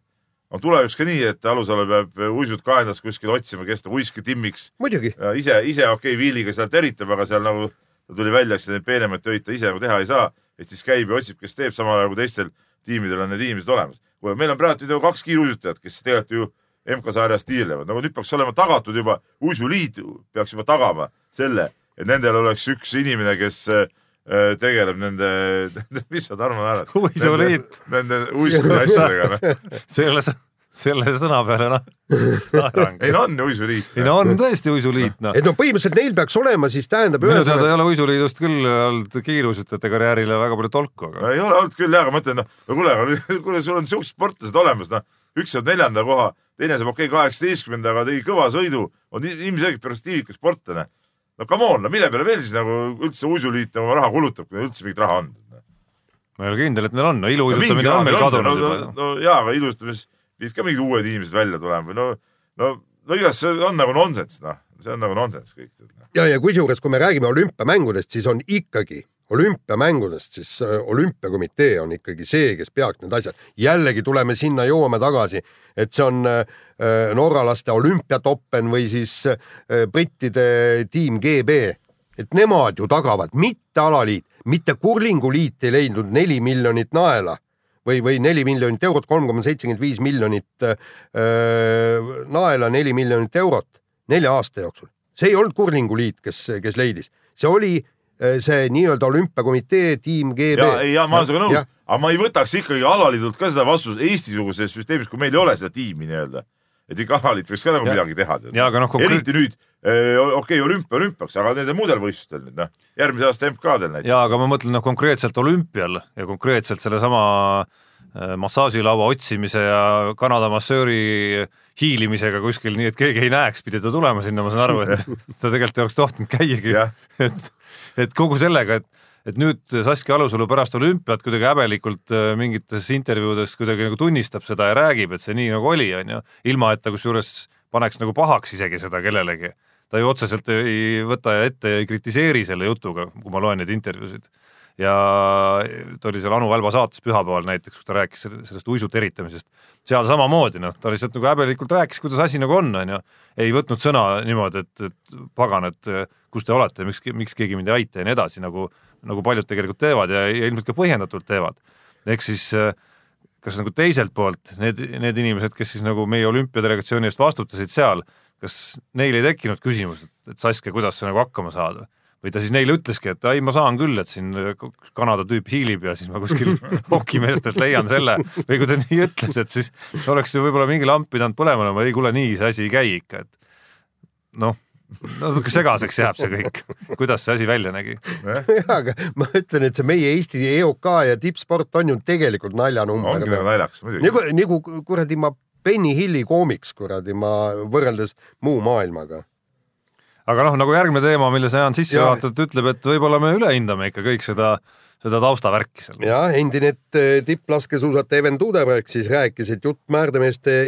on tulevikus ka nii, et Alusalu peab uisud kaenlas kuskil otsima, kes ta uiskitimmiks muidugi, ja ise, ise okei okay, viiliga sealt eritab, aga seal nagu tuli välja, eks neid peenemaid töid ta ise nagu teha ei saa, et siis käib ja otsib, kes teeb, samal ajal kui teistel tiimidel on need inimesed olemas. kuule, meil on praegu ju kaks kiiruisutajat, kes tegelikult ju MK-sarjas tiirlevad, nagu nüüd peaks olema tagatud juba, uisuliit peaks juba tagama selle, et nendel oleks üks inimene, kes äh, tegeleb nende, mis sa Tarmo naerad? Uisuliit.. Nende uisude asjadega, noh. selle, selle sõna peale noh, ei no on ju uisuliit. ei no on tõesti uisuliit noh. et no põhimõtteliselt neil peaks olema siis tähendab minu teada ühesõnaga ei ole uisuliidust küll olnud kiiruisutajate karjäärile väga palju tolku, no aga ei ole olnud küll jah, aga ma mõtlen, noh, no kuule, kuule, sul on siuksed sportlased olemas, noh, üks saab neljanda koha, teine saab okei okay, kaheksateistkümnenda, aga tegi kõva sõidu, on ilmselgelt perspektiivikas sportlane. No come on, no mille peale veel siis nagu üldse uisuliit nagu raha kulutab, kui üldse mingit raha on? ma ei ole kindel, et neil on, no iluuisutamine on meil kadunud no, juba no,. no jaa, aga ilustamist pidid ka mingid uued inimesed välja tulema või no, no, no igatahes see on nagu nonsenss, noh, see on nagu nonsenss kõik. ja, ja kusjuures, kui me räägime olümpiamängudest, siis on ikkagi olümpiamängudest, siis äh, olümpiakomitee on ikkagi see, kes peaks need asjad, jällegi tuleme sinna, jõuame tagasi, et see on äh, norralaste olümpiatoppen või siis äh, brittide tiim GB, et nemad ju tagavad, mitte alaliit, mitte kurlinguliit ei leidnud neli miljonit naela või, või neli miljonit eurot, kolm koma seitsekümmend viis miljonit äh, naela, neli miljonit eurot nelja aasta jooksul. see ei olnud kurlinguliit, kes, kes leidis, see oli äh, see nii-öelda olümpiakomitee tiim GB. ja, ja ma olen sinuga nõus, aga ma ei võtaks ikkagi alaliidult ka seda vastust Eesti-suguses süsteemis, kui meil ei ole seda tiimi nii-öelda. et ikka alaliit võiks ka nagu Ja- midagi teha. ja aga noh, konkreet- eriti nüüd, okei okay,, olümpia olümpiaks, aga nendel muudel võistlustel nüüd noh, järgmise aasta MK-del näiteks. jaa, aga ma mõtlen noh, konkreetselt olümpial ja konkreetselt sellesama äh, massaažilaua otsimise ja Kanada massööri hiilimisega kuskil nii, et keegi ei näeks, pidi ta tulema sinna, ma saan aru, et ta tegelikult ei oleks tohtinud käiagi Jah. et, et kogu sellega, et et nüüd Saskia Alusalu pärast olümpiat kuidagi häbelikult äh, mingites intervjuudes kuidagi nagu tunnistab seda ja räägib, et see nii nagu oli, onju, ilma et ta kusjuures paneks nagu pahaks isegi seda kellelegi. ta ju otseselt ei võta ette ja ei kritiseeri selle jutuga, kui ma loen neid intervjuusid ja ta oli seal Anu Välba saates pühapäeval näiteks, kus ta rääkis selle- sellest uisut eritamisest. seal samamoodi noh, ta lihtsalt nagu häbelikult rääkis, kuidas asi nagu on, onju. ei võtnud sõna niimoodi, et, et pagan, et kus te olete, miks, miks keegi mind ei aita ja nii edasi, nagu, nagu paljud tegelikult teevad ja, ja ilmselt ka põhjendatult teevad. ehk siis äh, kas nagu teiselt poolt need, need inimesed, kes siis nagu meie olümpiadelegatsiooni eest vastutasid seal, kas neil ei tekkinud küsimust, et Saskia, kuidas sa nagu hakkama saad? Või ta siis neile ütleski, et ei, ma saan küll, et siin Kanada tüüp hiilib ja siis ma kuskil hokimeestelt leian selle või kui ta nii ütles, et siis oleks ju võib-olla mingi lamp pidanud põlema olema, ei kuule, nii see asi ei käi ikka, et noh, natuke segaseks jääb see kõik, kuidas see asi välja nägi. jah, aga ma ütlen, et see meie Eesti EOK ja tippsport on ju tegelikult naljanumber. ongi nagu naljakas muidugi. nagu, nagu kuradi ma Benny Hilli koomiks kuradi ma võrreldes muu maailmaga. Aga noh, nagu järgmine teema, mille sa Jaan sisse juhatad, ütleb, et võib-olla me ülehindame ikka kõik seda, seda taustavärki seal. ja endine eh, tipplaskesuusataja Even Tuudeberg siis rääkis, et jutt määrdemeeste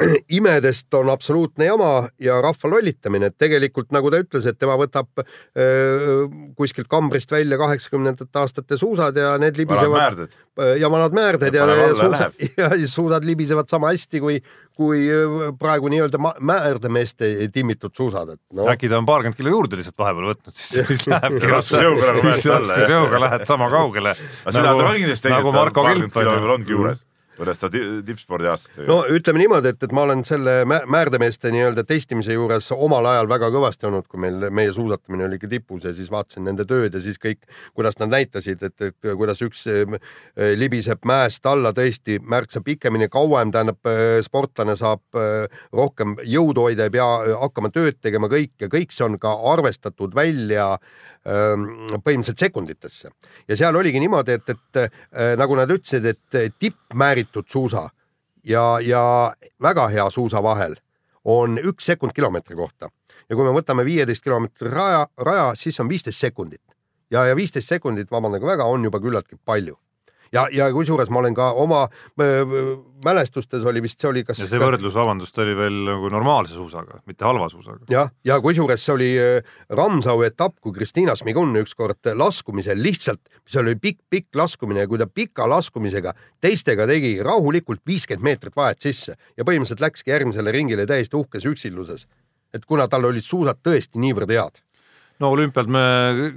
imedest on absoluutne jama ja rahva lollitamine, et tegelikult nagu ta ütles, et tema võtab öö, kuskilt kambrist välja kaheksakümnendate aastate suusad ja need libisevad määrded. ja vanad määrded ja, Ja suusad, ja suusad libisevad sama hästi kui, kui öö, praegu nii-öelda määrdemeeste timmitud suusad, et noh. äkki ta on paarkümmend kilo juurde lihtsalt vahepeal võtnud, siis, siis lähebki raskusjõuga nagu mäest alla, jah. raskusjõuga lähed sama kaugele. nagu tegelikult Marko Kilp on ju. Võrreldes ta ti- tippspordi aastatega no ütleme niimoodi, et, et ma olen selle mä- määrdemeeste nii-öelda testimise juures omal ajal väga kõvasti olnud, kui meil meie suusatamine oli ikka tipus ja siis vaatasin nende tööd ja siis kõik, kuidas nad näitasid, et, et kuidas üks eh, libiseb mäest alla tõesti märksa pikemini, kauem, tähendab eh, sportlane saab eh, rohkem jõudu hoida, ei pea hakkama tööd tegema, kõik ja kõik see on ka arvestatud välja ähm, põhimõtteliselt sekunditesse. ja seal oligi niimoodi, et, et nagu nad ütlesid, et tippmääritud suusa. Ja, ja väga hea suusa vahel on üks sekund kilomeetri kohta. Ja kui me võtame viieteist kilomeetri raja, raja, siis on viisteist sekundit. Ja, ja viisteist sekundit, vabandage väga, on juba küllaltki palju ja, ja kusjuures ma olen ka oma äh, mälestustes oli vist, see oli kas ja see võrdlus, vabandust, oli veel nagu normaalse suusaga, mitte halva suusaga. jah, ja, ja kusjuures see oli äh, Ramsau etapp, kui Kristiina Smigun ükskord laskumisel lihtsalt, see oli pikk-pikk laskumine ja kui ta pika laskumisega teistega tegi rahulikult viiskümmend meetrit vahet sisse ja põhimõtteliselt läkski järgmisele ringile täiesti uhkes üksilluses. et kuna tal olid suusad tõesti niivõrd head no olümpialt me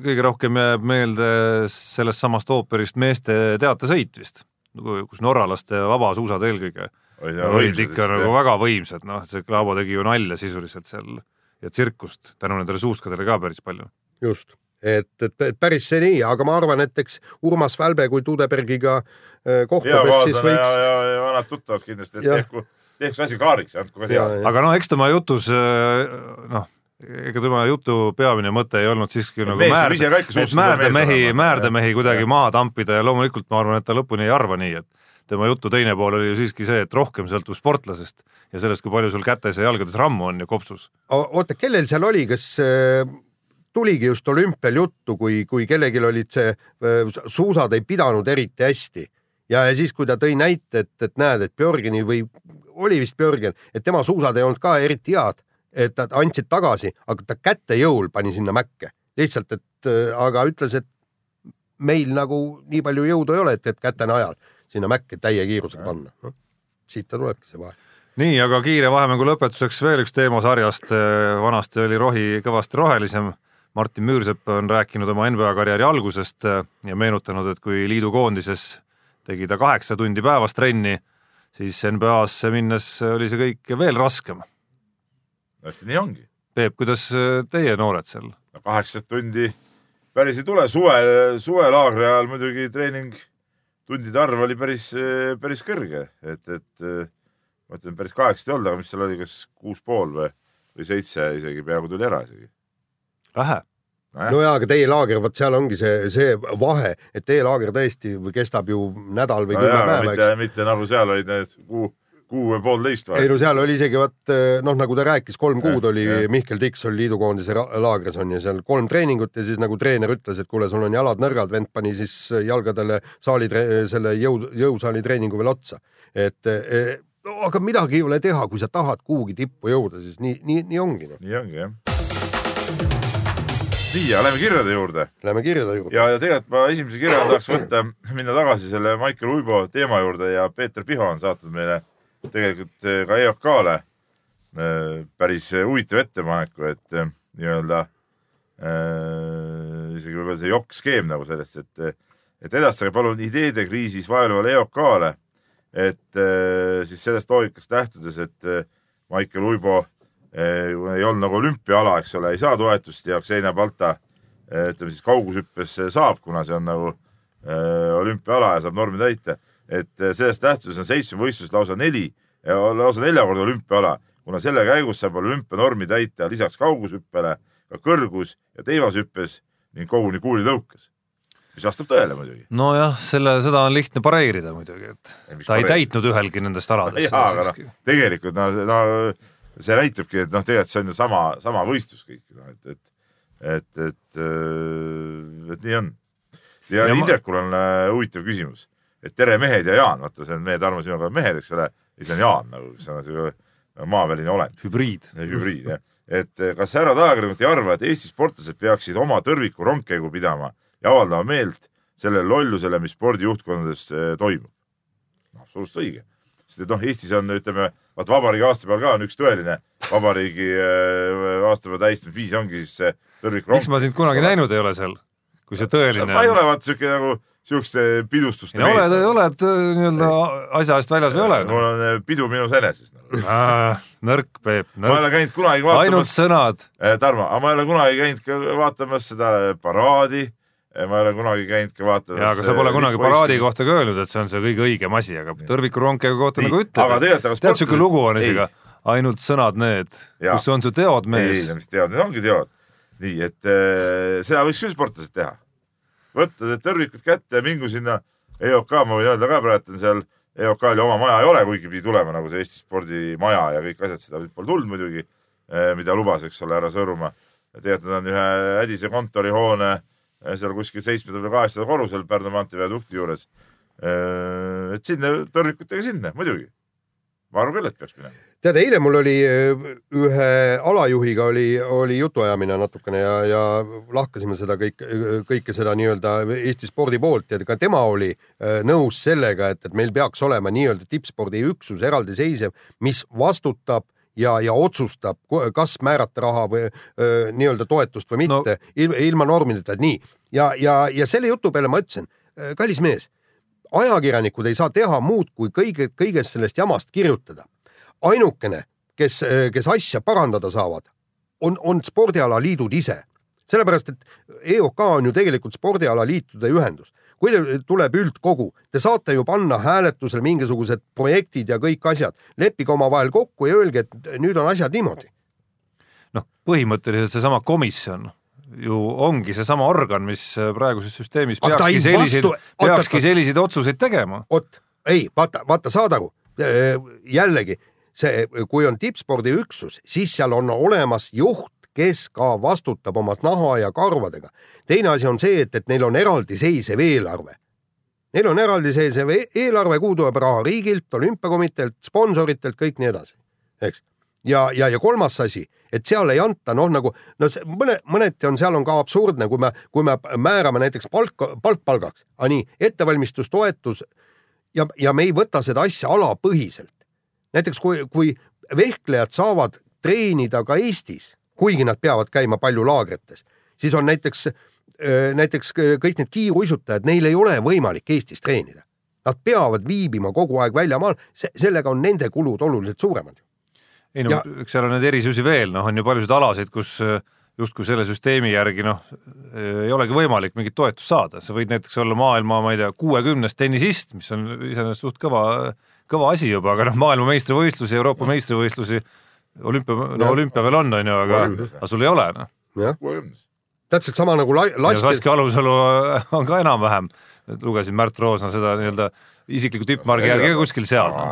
kõige rohkem jääb meelde sellest samast ooperist meeste teatesõit vist, kus norralaste vabasuusad eelkõige olid ikka nagu jah. väga võimsad, noh, see Klaavo tegi ju nalja sisuliselt seal ja tsirkust tänu nendele suuskadele ka päris palju. just, et, et, et päris see nii, aga ma arvan, et eks Urmas Välbe, kui Tudebergiga äh, kohtub, et siis kaaslane ja, võiks ja, ja vanad tuttavad kindlasti, et tehku, tehku see asi klaariks, andku ka teada. aga noh, eks tema jutus noh, ega tema jutu peamine mõte ei olnud siiski nagu suuskida määrdemehi määrdemehi kuidagi Jah. maha tampida ja loomulikult ma arvan, et ta lõpuni ei arva nii, et tema jutu teine pool oli ju siiski see, et rohkem sõltub sportlasest ja sellest, kui palju sul kätes ja jalgades rammu on ja kopsus. Oota, kellel seal oli, kas äh, tuligi just olümpial juttu, kui, kui kellelgi olid see äh, suusad ei pidanud eriti hästi ja, ja siis, kui ta tõi näite, et, et näed, et Björgeni või oli vist Björgen, et tema suusad ei olnud ka eriti head, et nad andsid tagasi, aga ta käte jõul pani sinna mäkke lihtsalt, et äh, aga ütles, et meil nagu nii palju jõudu ei ole, et, et käte najal sinna mäkke täie kiirusega panna no,. siit ta tulebki see vahe. nii, aga kiire vahemängu lõpetuseks veel üks teema sarjast. vanasti oli rohi kõvasti rohelisem. Martin Müürsepp on rääkinud oma NBA karjääri algusest ja meenutanud, et kui liidu koondises tegi ta kaheksa tundi päevas trenni, siis NBA-sse minnes oli see kõik veel raskem. Hästi nii ongi. Peep, kuidas teie noored seal? kaheksat tundi päris ei tule, suve, suvelaagri ajal muidugi treening tundide arv oli päris, päris kõrge, et, et ma ütlen, päris kaheksat ei olnud, aga mis seal oli, kas kuus pool või, või seitse isegi, peaaegu tuli ära isegi. vähe. no jaa, aga teie laager, vot seal ongi see, see vahe, et teie laager tõesti kestab ju nädal või no kümme päeva, mitte eks., mitte nagu seal olid need kuu, kuu või poolteist ei no seal oli isegi vot noh, nagu ta rääkis, kolm kuud oli jah. Mihkel Tiks oli liidukoondise laagris on ju seal kolm treeningut ja siis nagu treener ütles, et kuule, sul on jalad nõrgad, vend pani siis jalgadele saali, selle jõu, jõusaali treeningu veel otsa. et eh, no, aga midagi ei ole teha, kui sa tahad kuhugi tippu jõuda, siis nii, nii, nii ongi noh. nii ongi jah. nii, aga lähme kirjade juurde Läheme kirjade juurde. ja, ja tegelikult ma esimese kirja tahaks võtta, minna tagasi selle Maicel Uibo teema juurde ja Peeter Piho on saatnud meile tegelikult eh, ka EOK-le eh, päris huvitava ettepaneku, et eh, nii-öelda isegi võib-olla see jokk-skeem nagu sellest, et, et edastage palun ideede kriisis vaevlevale EOK-le, et siis sellest loogikast lähtudes, et Maicel Uibo ei olnud nagu olümpiaala, eks ole, ei saa toetust ja Xenia Balta ütleme siis kaugushüppes saab, kuna see on nagu olümpiaala ja saab normi täita. Et äh, sellest lähtudes on seitsme võistlus lausa neli, lausa neljakordne olümpiaala, kuna selle käigus saab olümpianormi täita lisaks kaugushüppele ka kõrgus ja teivashüppes ning koguni kuulitõukes, mis vastab tõele muidugi. nojah, selle, seda on lihtne pareerida muidugi, et mis ta ei pareerida? täitnud ühelgi nendest aladest. jaa, aga noh, tegelikult no, no see näitabki, et noh, tegelikult see on ju sama, sama võistlus kõik, noh et, et, et, et, et nii on. ja, Ja ja ma- Indrekul on äh, huvitav küsimus, et tere mehed ja Jaan, vaata see on meie Tarmo sinuga mehed, eks ole, siis on Jaan nagu, kes on siuke maaväline olend, hübriid. hübriid jah. et eh, kas härrad ajakirjanikud ei arva, et Eesti sportlased peaksid oma tõrviku rongkäigu pidama ja avaldama meelt sellele lollusele, mis spordijuhtkondades eh, toimub? noh, absoluutselt õige, sest et noh, Eestis on, ütleme, vaata vabariigi aastapäeval ka on üks tõeline vabariigi äh, aastapäeva tähistamisviis ongi siis see tõrvikurong. miks ma sind kunagi näinud ei ole seal? kui see tõeline ma ei ole vaata siuke nagu siukeste pidustuste oled, oled äh, nii-öelda asja eest väljas või ei ole? mul on äh, pidu minus eneses nagu.. nõrk, Peep, ma ei ole nõrk. käinud kunagi ainult vaatamas, sõnad. Tarmo, aga ma ei ole kunagi käinud ka vaatamas seda paraadi. ma ei ole kunagi käinud ka vaatamas. jaa, aga sa pole kunagi paraadi. kohta ka öelnud, et see on see kõige õigem asi, aga tõrvikuronkega kohta Nii, nagu aga tegelikult, ütled aga. tead, siuke sportlased- lugu on ei. isegi, ainult sõnad need, kus on su teod, ei, mees. mis teod, need ongi teod. nii et äh, seda võiks küll sportlased teha. Võtta need tõrvikud kätte ja mingu sinna EOK, ma võin öelda ka praegu, et seal EOK-l ju oma maja ei ole, kuigi pidi tulema nagu see Eesti spordimaja ja kõik asjad, seda pole tulnud muidugi, mida lubas, eks ole, härra Sõõrumaa. tegelikult nad on ühe hädise kontorihoone eh, seal kuskil seitsmendal või kaheksandal korrusel Pärnu maantee viadukti juures. et sinna tõrvikutega sinna muidugi. Ma arvan küll, et peaks minema. tead, eile mul oli öö, ühe alajuhiga oli, oli jutuajamine natukene ja, ja lahkasime seda kõik, kõike seda nii-öelda Eesti spordi poolt ja ka tema oli öö, nõus sellega, et, et meil peaks olema nii-öelda tippspordiüksus eraldiseisev, mis vastutab ja, ja otsustab, kas määrata raha või öö, nii-öelda toetust või mitte no., ilma, ilma normideta, et nii. ja, ja, ja selle jutu peale ma ütlesin, kallis mees, ajakirjanikud ei saa teha muud kui kõige, kõigest sellest jamast kirjutada. ainukene, kes, kes asja parandada saavad, on, on spordialaliidud ise. sellepärast, et EOK on ju tegelikult spordialaliitude ühendus. kui tuleb üldkogu, te saate ju panna hääletusele mingisugused projektid ja kõik asjad, leppige omavahel kokku ja öelge, et nüüd on asjad niimoodi. noh, põhimõtteliselt seesama komisjon ju ongi seesama organ, mis praeguses süsteemis peakski selliseid peakski selliseid otsuseid tegema. vot, ei, vaata, vaata, saad aru, jällegi see, kui on tippspordiüksus, siis seal on olemas juht, kes ka vastutab oma naha ja karvadega. teine asi on see, et, et neil on eraldiseisev eelarve. Neil on eraldiseisev e- eelarve, kuhu tuleb raha riigilt, olümpiakomiteelt, sponsoritelt, kõik nii edasi, eks. ja, ja, ja kolmas asi, et seal ei anta noh, nagu no see, mõne, mõneti on, seal on ka absurdne, kui me, kui me määrame näiteks palk, palk palgaks, aga nii, ettevalmistustoetus ja, ja me ei võta seda asja alapõhiselt. näiteks kui, kui vehklejad saavad treenida ka Eestis, kuigi nad peavad käima palju laagrites, siis on näiteks, näiteks kõik need kiiruisutajad, neil ei ole võimalik Eestis treenida. Nad peavad viibima kogu aeg väljamaal, sellega on nende kulud oluliselt suuremad. Ei no Ja- eks seal on neid erisusi veel, noh, on ju paljusid alasid, kus äh, justkui selle süsteemi järgi noh, ei olegi võimalik mingit toetust saada, sa võid näiteks olla maailma, ma ei tea, kuuekümnes tennisist, mis on iseenesest suht kõva, kõva asi juba, aga noh, maailmameistrivõistlusi, Euroopa meistrivõistlusi, olümpia, no olümpia veel on, on ju, aga aga sul ei ole noh. täpselt sama nagu la, ja laskja, Saskia Alusalu on ka enam-vähem, lugesin Märt Roosna seda nii-öelda isikliku tippmargi järgi ka kuskil seal no..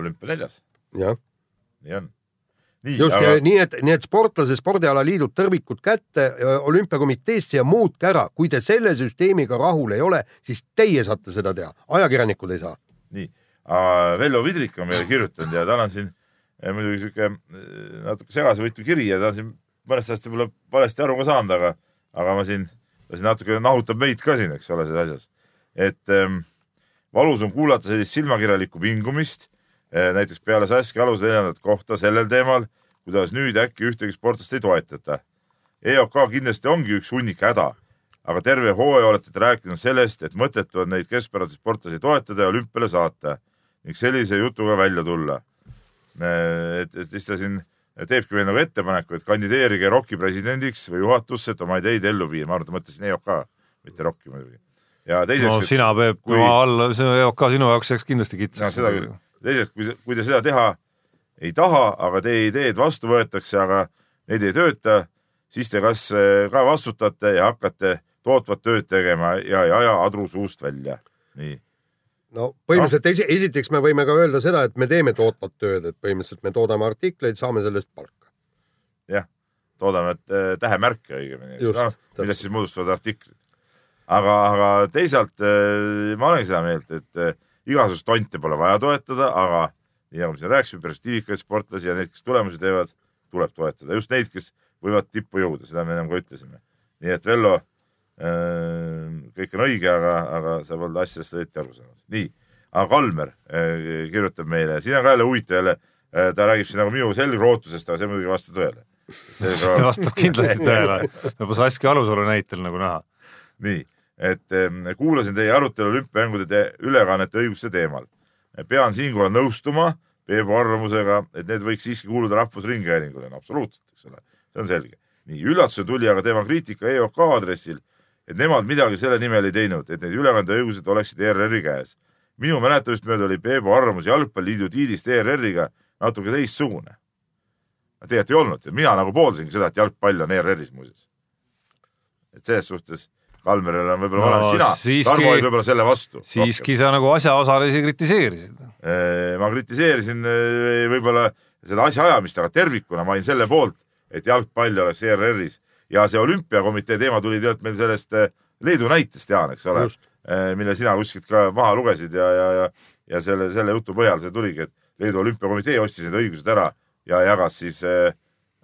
olümpia neljas, jah, nii on. nii, just aga nii, et, nii et sportlase spordialaliidud tõrvikud kätte olümpiakomiteesse ja muutke ära, kui te selle süsteemiga rahul ei ole, siis teie saate seda teha, ajakirjanikud ei saa. nii, Vello Vidrik on meile kirjutanud ja tal on siin eh, muidugi sihuke eh, natuke segasevõitu kiri ja ta on siin mõnest asjast võib-olla valesti aru ka saanud, aga, aga ma siin, ta siin natuke nahutab meid ka siin, eks ole, selles asjas. et ähm, valus on kuulata sellist silmakirjalikku vingumist näiteks peale Saskia Aluse neljandat kohta sellel teemal, kuidas nüüd äkki ühtegi sportlast ei toetata. EOK kindlasti ongi üks hunnik häda, aga terve hooaja olete te rääkinud sellest, et mõttetu on neid keskpäraseid sportlasi toetada ja olümpiale saata ning sellise jutuga välja tulla. et, et siis ta siin teebki meile nagu ettepaneku, et kandideerige ROK-i presidendiks või juhatusse, et oma ideid ellu viia, ma arvan, ta mõtles EOK, mitte ROK-i muidugi. ja teiseks no sina, Peep, kui- oma alla, see EOK sinu jaoks jääks kindlasti no kitsaks seda. küll. teiseks, kui, kui te seda teha ei taha, aga teie ideed vastu võetakse, aga need ei tööta, siis te kas eh, ka vastutate ja hakkate tootvat tööd tegema ja ei aja adru suust välja. nii, no põhimõtteliselt esi, esiteks me võime ka öelda seda, et me teeme tootvat tööd, et põhimõtteliselt me toodame artikleid, saame selle eest palka. jah, toodame eh, tähemärke õigemini, no, millest siis moodustuvad artiklid. aga, aga teisalt eh, ma olen seda meelt, et igasugust tonte pole vaja toetada, aga nii nagu me siin rääkisime, perspektiivikaid sportlasi ja neid, kes tulemusi teevad, tuleb toetada, just neid, kes võivad tippu jõuda, seda me ennem ka ütlesime. nii et Vello, kõik on õige, aga, aga sa polnud asjadest õieti aru saanud. nii, aga Kalmer eh, kirjutab meile, siin on ka jälle huvitav jälle, ta räägib siin nagu minu selgrootusest, aga see muidugi ei vasta tõele. see vastab kindlasti tõele, juba Saskia Alusalu näitel nagu näha. nii, et kuulasin teie arutelu olümpiamängude ülekannete õiguste teemal. pean siinkohal nõustuma Peebu arvamusega, et need võiks siiski kuuluda Rahvusringhäälingule. no absoluutselt, eks ole, see on selge. nii, üllatusena tuli aga tema kriitika EOK aadressil, et nemad midagi selle nimel ei teinud, et need ülekandeõigused oleksid ERR-i käes. minu mäletamist mööda oli Peebu arvamus Jalgpalliliidu diidist ERR-iga natuke teistsugune. tegelikult ei olnud mina nagu pooldasingi seda, et jalgpall on ERR-is muuseas. et selles suhtes Kalmeril on võib-olla No parem sina Tarmo olid võib-olla selle vastu. siiski sa nagu asjaosalisi kritiseerisid. Eh, ma kritiseerisin eh, võib-olla seda asjaajamist, aga tervikuna ma olin selle poolt, et jalgpall oleks ERR-is ja see olümpiakomitee teema tuli tegelikult meil sellest eh, Leedu näitest, Jaan, eks ole, mille sina kuskilt ka maha lugesid ja, ja, ja, ja selle, selle jutu põhjal see tuligi, et Leedu olümpiakomitee ostis need õigused ära ja jagas siis eh,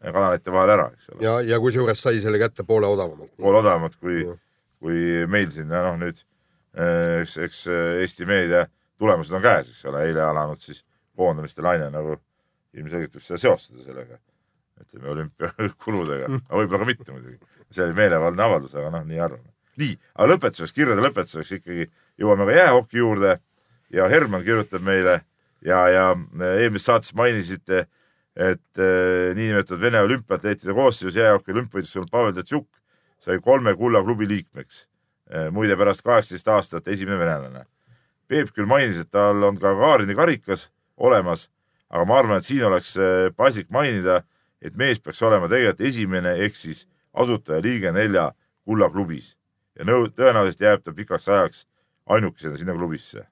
kanalite vahel ära, eks ole. ja, ja kusjuures sai selle kätte poole odavamalt. pool odavamalt kui Jah., kui meil siin ja noh, nüüd eh, eks, eks eh, Eesti meedia tulemused on käes, eks ole, eile alanud siis koondamiste laine nagu ilmselgelt võib seda seostada sellega, ütleme olümpiakuludega, aga võib-olla ka mitte muidugi. see oli meelevaldne avaldus, aga noh, nii arvame. nii, aga lõpetuseks, kirjade lõpetuseks ikkagi jõuame ka jäähoki juurde ja Herman kirjutab meile ja, ja eelmises saates mainisite, et eh, niinimetatud Vene olümpiaatleetide koosseisus jäähoki olümpiavõitluses olnud Pavel Datsjuk sai kolme kullaklubi liikmeks. muide, pärast kaheksateist aastat esimene venelane. Peep küll mainis, et tal on ka Kaarini karikas olemas, aga ma arvan, et siin oleks eh, paslik mainida, et mees peaks olema tegelikult esimene ehk siis asutajaliige nelja kullaklubis ja nõu-, tõenäoliselt jääb ta pikaks ajaks ainukesena sinna klubisse.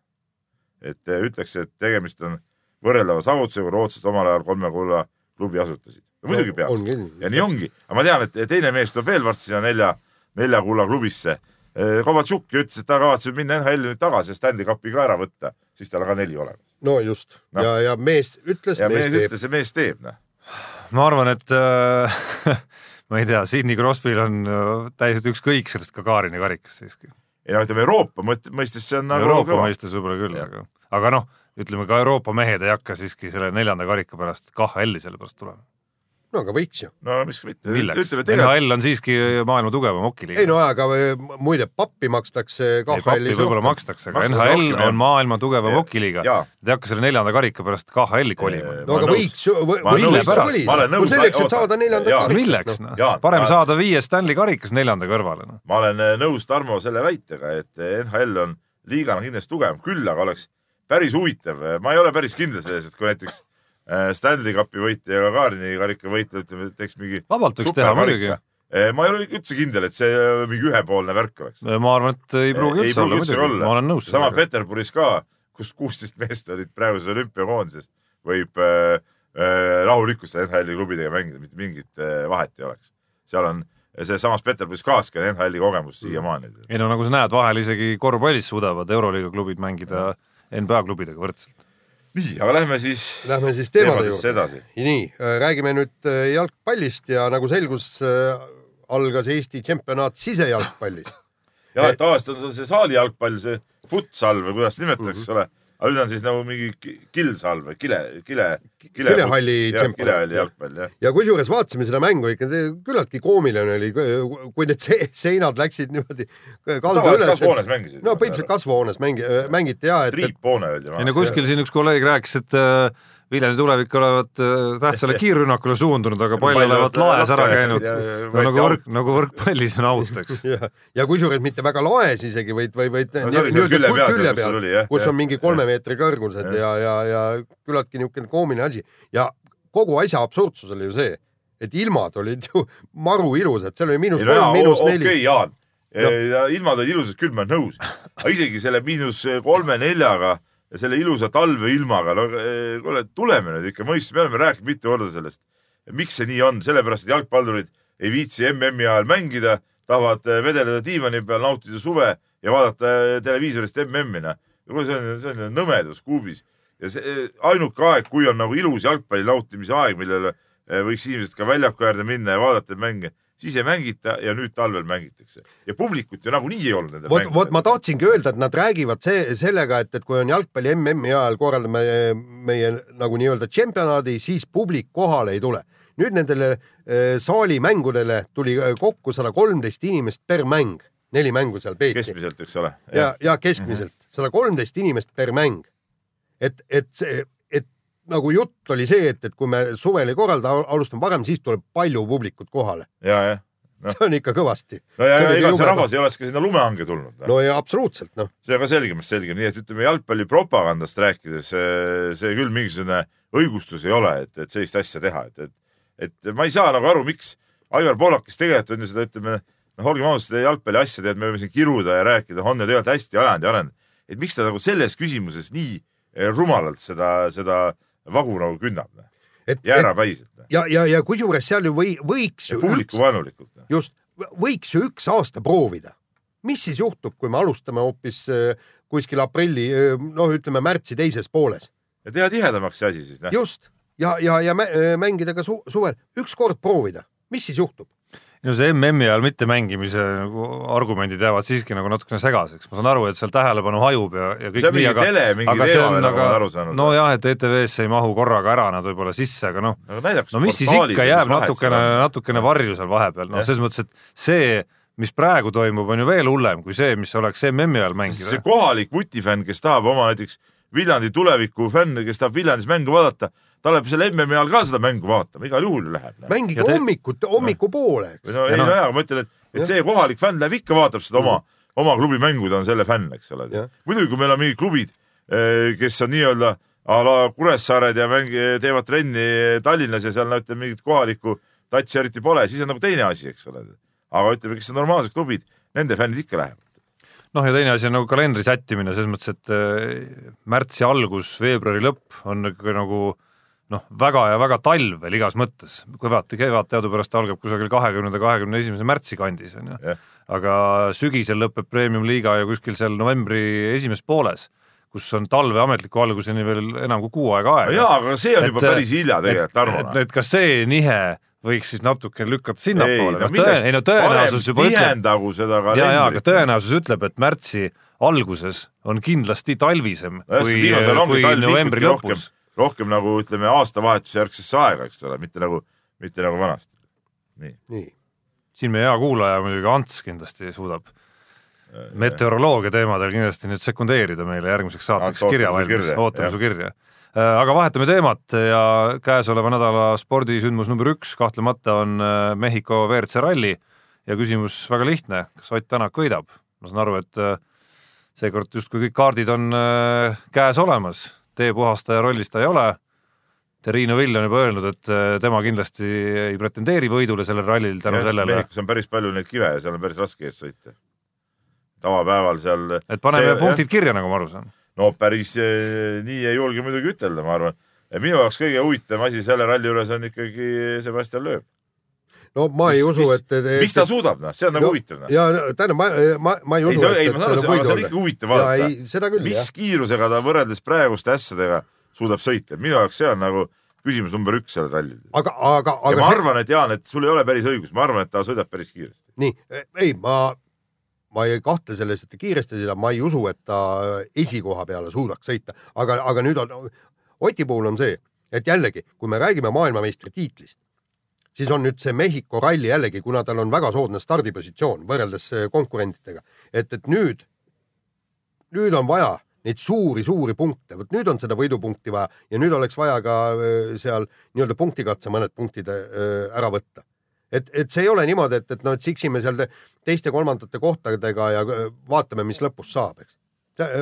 et eh, ütleks, et tegemist on võrreldava saavutusega, rootslased omal ajal kolme kulla klubi asutasid. Muidugi peaks ongi. ja nii ongi, aga ma tean, et teine mees tuleb veel varsti sinna nelja, nelja kulla klubisse. Kovatšuk ütles, et ta kavatseb minna NHL-i nüüd tagasi ja Stanley Cupi ka ära võtta, siis tal on ka neli olemas. no just Noh. ja, ja mees ütles, ja mees mees ütles, ja mees teeb, noh. ma arvan, et äh, ma ei tea, Sidney Crosby'l on äh, täiesti ükskõik sellest Gagarini karikast siiski. ei no ütleme Euroopa mõistes see on nagu Euroopa kõva. mõistes võib-olla küll, aga, aga noh, ütleme ka Euroopa mehed ei hakka siiski selle neljanda karika pärast KHL-i selle pärast tulema. No aga võiks ju. no miks ka mitte. NHL on siiski maailma tugevam hokiliiga. ei no aga äh, muide pappi makstakse ei, pappi KHL-is võib-olla. makstakse, aga NHL rohkem, on maailma tugevam hokiliiga. Te ei hakka selle neljanda karika pärast KHL-i kolima. Ee, no ma aga võiks ju, olen. nõus. no selleks, et saada neljandat Jaa. karikat. milleks noh parem saada viies Stanley karikas neljanda kõrvale noh. ma olen eh, nõus Tarmo selle väitega, et NHL on liigana kindlasti tugevam, küll aga oleks päris huvitav, ma ei ole päris kindel selles, et kui näiteks Stanley Cupi võitja ja Gagarini karika võitja, ütleme, teeks mingi vabalt võiks teha muidugi. Eh, ma ei ole üldse kindel, et see eh, mingi ühepoolne värk oleks. ma arvan, et ei pruugi ei üldse olla pruugi üldse muidugi, olla. ma olen nõus sama. Peterburis ka, kus kuusteist meest olid praeguses olümpiakoondises, võib äh, äh, rahulikult selle NHL-i klubidega mängida, mitte mingit äh, vahet ei oleks. seal on sealsamas Peterburis kaaski on NHL-i kogemus siiamaani. ei no nagu sa näed, vahel isegi korvpallis suudavad Euroliiga klubid mängida NBA klubidega võrdselt. nii, aga lähme siis Lähme siis teemade juurde. nii, räägime nüüd äh, jalgpallist ja nagu selgus, algas Eesti tšempionaat sisejalgpallis. ja et tavaliselt on see saali jalgpall, see futsal või kuidas nimetatakse, eks ole. Aga nüüd on siis nagu mingi ki- killsal või kile, kile, kile. Kilehalli tšempionat. kilehalli jalgpall, jah. ja kusjuures vaatasime seda mängu ikka, küllaltki koomiline oli, kui need se- seinad läksid niimoodi kalda tavaliselt üles. kasvuhoones mängisid. no põhimõtteliselt kasvuhoones mängi-, mängiti ja, et, et triiphoone öeldi. ei no kuskil siin üks kolleeg rääkis, et äh, Viljandi tulevik olevat äh, tähtsale kiirrünnakule suundunud, aga pall olevat laes ära käinud. no nagu võrk, nagu võrkpallis on out, eks. ja, ja kusjuures mitte väga laes isegi, vaid, vaid, vaid No oli seal külje peal, kus on mingi kolme meetri kõrgused ja, ja, ja küllaltki niisugune koomiline asi. Ja kogu asja absurdsus oli ju see, et ilmad olid ju maru ilusad, seal oli miinus kolm, miinus okei neli. okay,, Jaan. Ilmad olid ilusad küll, ma olen nõus, aga isegi selle miinus kolme-neljaga ja selle ilusa talveilmaga, no eh, kuule, tuleme nüüd ikka mõistma, me oleme rääkinud mitu korda sellest. miks see nii on, sellepärast et jalgpallurid ei viitsi MM-i ajal mängida, tahavad eh, vedeleda diivani peal, nautida suve ja vaadata eh, televiisorist MM-i, noh. kuule, see on, see on nõmedus kuubis ja see ainuke aeg, kui on nagu ilus jalgpalli nautimise aeg, millele võiks inimesed ka väljaku äärde minna ja vaadata mänge, siis ei mängita ja nüüd talvel mängitakse. Ja publikut ju nagunii ei olnud vot, vot ma tahtsingi öelda, et nad räägivad see sellega, et, et kui on jalgpalli MM-i ajal korraldame meie nagu nii-öelda tšempionaadi, siis publik kohale ei tule. nüüd nendele eh, saali mängudele tuli eh, kokku sada kolmteist inimest per mäng, neli mängu seal peeti. Keskmiselt, eks ole. ja, ja keskmiselt. Sada kolmteist inimest per mäng. et, et see, nagu jutt oli see, et, et kui me suvel ei korralda, alustame varem, siis tuleb palju publikut kohale. ja, jah. see on ikka kõvasti. no ja, ja ega see rahvas ei oleks ka sinna lumehange tulnud no.. no ja absoluutselt noh, see on ka selgemast selgem, nii et ütleme jalgpallipropagandast rääkides, see küll mingisugune õigustus ei ole, et, et sellist asja teha, et, et, et ma ei saa nagu aru, miks Aivar Pohlak, kes tegelikult on ju seda, ütleme noh, olgem ausad, seda jalgpalliasja tead, me võime siin kiruda ja rääkida, on ju tegelikult hästi ajanud ja arendanud. et miks ta nagu selles küsimuses nii eh, rumalalt seda, seda vagu nagu künnab noh. jäärapäiselt noh. ja, ja, ja kusjuures seal ju või võiks publikuvaenulikult noh. just, võiks ju üks aasta proovida. mis siis juhtub, kui me alustame hoopis äh, kuskil aprilli, noh, ütleme märtsi teises pooles, ja teha tihedamaks see asi siis just ja, ja, ja äh, mängida ka su suvel, ükskord proovida, mis siis juhtub? No see MM-i ajal mittemängimise nagu argumendid jäävad siiski nagu natukene segaseks, ma saan aru, et seal tähelepanu hajub ja, ja kõik see on mingi tele, mingi aga see teema nagu ma aga olen aru saanud. nojah, et ETV-sse ei mahu korraga ära nad võib-olla sisse, aga noh, no, mis siis ikka jääb natukene, natukene varju seal vahepeal, noh, selles mõttes, et see, mis praegu toimub, on ju veel hullem kui see, mis oleks MM-i ajal see mängida. kohalik vutifänn, kes tahab oma näiteks Viljandi tuleviku fänn, kes tahab Viljandis mängu vaadata, ta läheb selle MM-i ajal ka seda mängu vaatama, igal juhul ju läheb. mängige hommikut, hommikupoole, no ei no jaa, ma ütlen, et, et see kohalik fänn läheb ikka vaatab seda oma, oma klubi mängu, ta on selle fänn, eks ole. Muidugi, kui meil on mingid klubid, kes on nii-öelda a la Kuressaared ja mängi-, teevad trenni Tallinnas ja seal no ütleme mingit kohalikku tatsi eriti pole, siis on nagu teine asi, eks ole. aga ütleme, kes on normaalsed klubid, nende fännid ikka lähevad. noh, ja teine asi on nagu kalendri sättimine selles mõttes, et äh, märtsi algus, veebruari lõpp on ikka nagu noh, väga ja väga talv veel igas mõttes, kevad, kevad teadupärast algab kusagil kahekümnenda, kahekümne esimese märtsi kandis on ju Jah.. aga sügisel lõpeb premium-liiga ju kuskil seal novembri esimeses pooles, kus on talve ametliku alguseni veel enam kui kuu aega aega. jaa, aga see on juba päris hilja tegelikult, Tarmo. et, et kas see nihe võiks siis natuke lükata sinnapoole, no noh tõe-, ei no tõenäosus juba ütleb, tihendagu seda ja, ja aga tõenäosus ütleb, et märtsi alguses on kindlasti talvisem Nojah, kui kui novembri lõpus., rohkem nagu ütleme aastavahetuse järgsesse aega, eks ole, mitte nagu, mitte nagu vanasti. nii, nii, siin meie hea kuulaja muidugi Ants kindlasti suudab meteoroloogia teemadel kindlasti nüüd sekundeerida meile järgmiseks saateks Ants, kirja valmis, ootame su kirja. aga vahetame teemat ja käesoleva nädala spordisündmus number üks kahtlemata on äh, Mehhiko WRC ralli. Ja küsimus väga lihtne, kas Ott Tänak võidab? ma saan aru, et äh, seekord justkui kõik kaardid on äh, käes olemas, teepuhastaja rollis ta ei ole Terrino Vill on juba öelnud, et äh, tema kindlasti ei pretendeeri võidule sellel rallil tänu sellele, Mehhikos on päris palju neid kive ja seal on päris raske ees sõita. tavapäeval seal. et paneme punktid kirja, nagu ma aru saan. no päris eh, nii ei julge muidugi ütelda, ma arvan. minu jaoks kõige huvitavam asi selle ralli juures on ikkagi Sebastian Loeb. No ma ei usu, et, et mis ta suudab, noh, see on nagu No, huvitav, noh. ja tähendab, ma, ma, ma ei ei, usu, ei, ma saan aru, aga see on ikka huvitav vaadata mis jah. kiirusega ta võrreldes praeguste ässadega suudab sõita, minu jaoks see on nagu küsimus number üks sellel rallil. aga, aga, aga ma arvan, et Jaan, et sul ei ole päris õigus, ma arvan, et ta sõidab päris kiiresti. nii, ei, ma, ma ei kahtle selles, et ta kiiresti sõidab, ma ei usu, et ta esikoha peale suudaks sõita, aga, aga nüüd on, Oti puhul on see, et jällegi, kui me räägime maailmameistritiitlist, siis on nüüd see Mehhiko ralli jällegi, kuna tal on väga soodne stardipositsioon võrreldes eh, konkurentidega, et, et nüüd, nüüd on vaja neid suuri-suuri punkte, vot nüüd on seda võidupunkti vaja ja nüüd oleks vaja ka öö, seal nii-öelda punktikatse mõned punktid öö, ära võtta. Et, et see ei ole niimoodi, et, et noh, et siksime seal te- teiste-kolmandate kohtadega ja vaatame, mis lõpus saab, eks.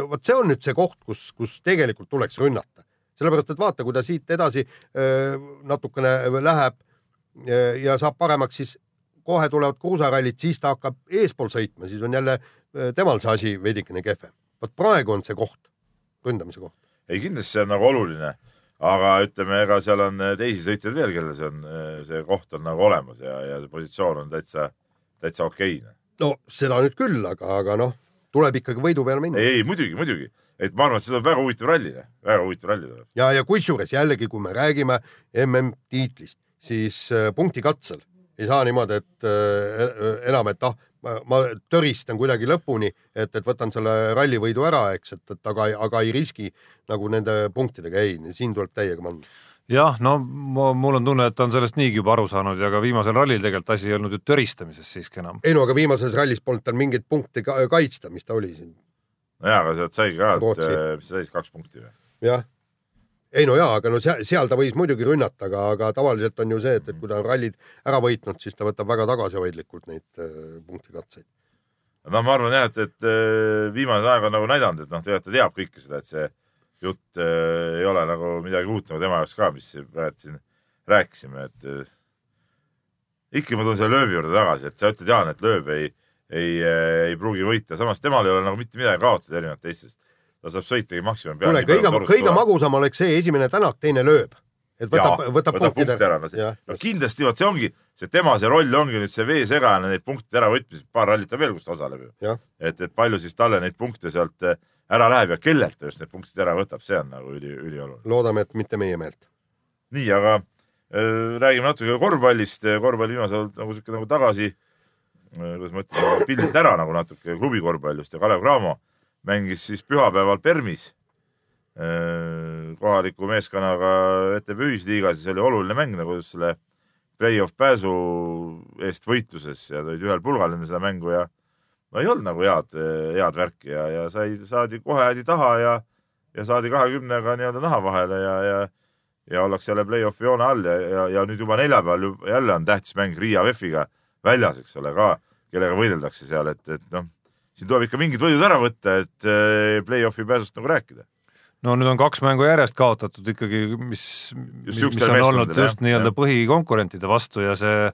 vot see on nüüd see koht, kus, kus tegelikult tuleks rünnata, sellepärast et vaata, kui ta siit edasi natukene läheb ja saab paremaks, siis kohe tulevad kruusarallid, siis ta hakkab eespool sõitma, siis on jälle öö, temal see asi veidikene kehvem. vot praegu on see koht, ründamise koht. ei, kindlasti see on nagu oluline, aga ütleme, ega seal on eh, teisi sõitjaid veel, kellel see on, see koht on nagu olemas ja, ja see positsioon on täitsa, täitsa okei okay.. no seda nüüd küll, aga, aga noh, tuleb ikkagi võidu peale minna. ei, ei muidugi, muidugi, et ma arvan, et see tuleb väga huvitav ralli, väga huvitav ralli tuleb. ja, ja kusjuures jällegi, kui me räägime MM-tiitlist, siis äh, punktikatsel ei saa niimoodi, et äh, enam, et ah, ma töristan kuidagi lõpuni, et, et võtan selle rallivõidu ära, eks, et, et aga, aga ei riski nagu nende punktidega, ei, siin tuleb täiega panna. jah, no ma, mul on tunne, et ta on sellest niigi juba aru saanud ja ka viimasel rallil tegelikult asi ei olnud ju töristamises siiski enam. ei no aga viimases rallis polnud tal mingeid punkte ka kaitsta, mis ta oli siin. nojaa, aga sealt saigi ka, et äh, mis sa said, kaks punkti või? jah. Ei no jaa, aga no seal, seal ta võis muidugi rünnata, aga, aga tavaliselt on ju see, et, et kui ta on rallid ära võitnud, siis ta võtab väga tagasihoidlikult neid äh, punktikatseid. no ma arvan jah, et, et äh, viimane aeg on nagu näidanud, et noh, tegelikult ta teab kõike seda, et see jutt äh, ei ole nagu midagi uut nagu tema jaoks ka, mis praegu siin rääkisime, et äh, ikka ma tulen selle lööbi juurde tagasi, et sa ütled, Jaan, et lööb ei, ei, äh, ei pruugi võita, samas temal ei ole nagu mitte midagi kaotada erinevalt teistest. Ta saab sõitagi maksimum kuule, kõige, kõige magusam oleks see esimene tänak, teine lööb. et võtab, võtab, võtab punktid ära. No, no kindlasti, vot see ongi, see tema see roll ongi nüüd see veesegane, neid punktide äravõtmised, paar rallit on veel, kus ta osaleb ju. et, et palju siis talle neid punkte sealt ära läheb ja kellelt ta just need punktid ära võtab, see on nagu üli, ülioluline. loodame, et mitte meie meelt. nii, aga äh, räägime natuke korvpallist, korvpall viimasel ajal nagu sihuke nagu tagasi äh,, kuidas ma ütlen, pildilt ära nagu natuke klubi korvpallist ja Kalev Cramo mängis siis pühapäeval Permis äh, kohaliku meeskonnaga ETV ühisliigas ja see oli oluline mäng nagu selle play-off pääsu eest võitluses ja olid ühel pulgal enne seda mängu ja no ei olnud nagu head, head värki ja, ja sai, saadi kohe hädi taha ja, ja saadi kahekümnega nii-öelda naha vahele ja, ja, ja ollakse jälle play-off'i joone all ja, ja, ja nüüd juba neljapäeval jälle on tähtis mäng Riia VEF-iga väljas, eks ole, ka, kellega võideldakse seal, et, et noh, siin tuleb ikka mingid võidud ära võtta, et eh, play-off'i pääsust nagu rääkida. No nüüd on kaks mängu järjest kaotatud ikkagi, mis, mis on olnud just nii-öelda põhikonkurentide vastu ja see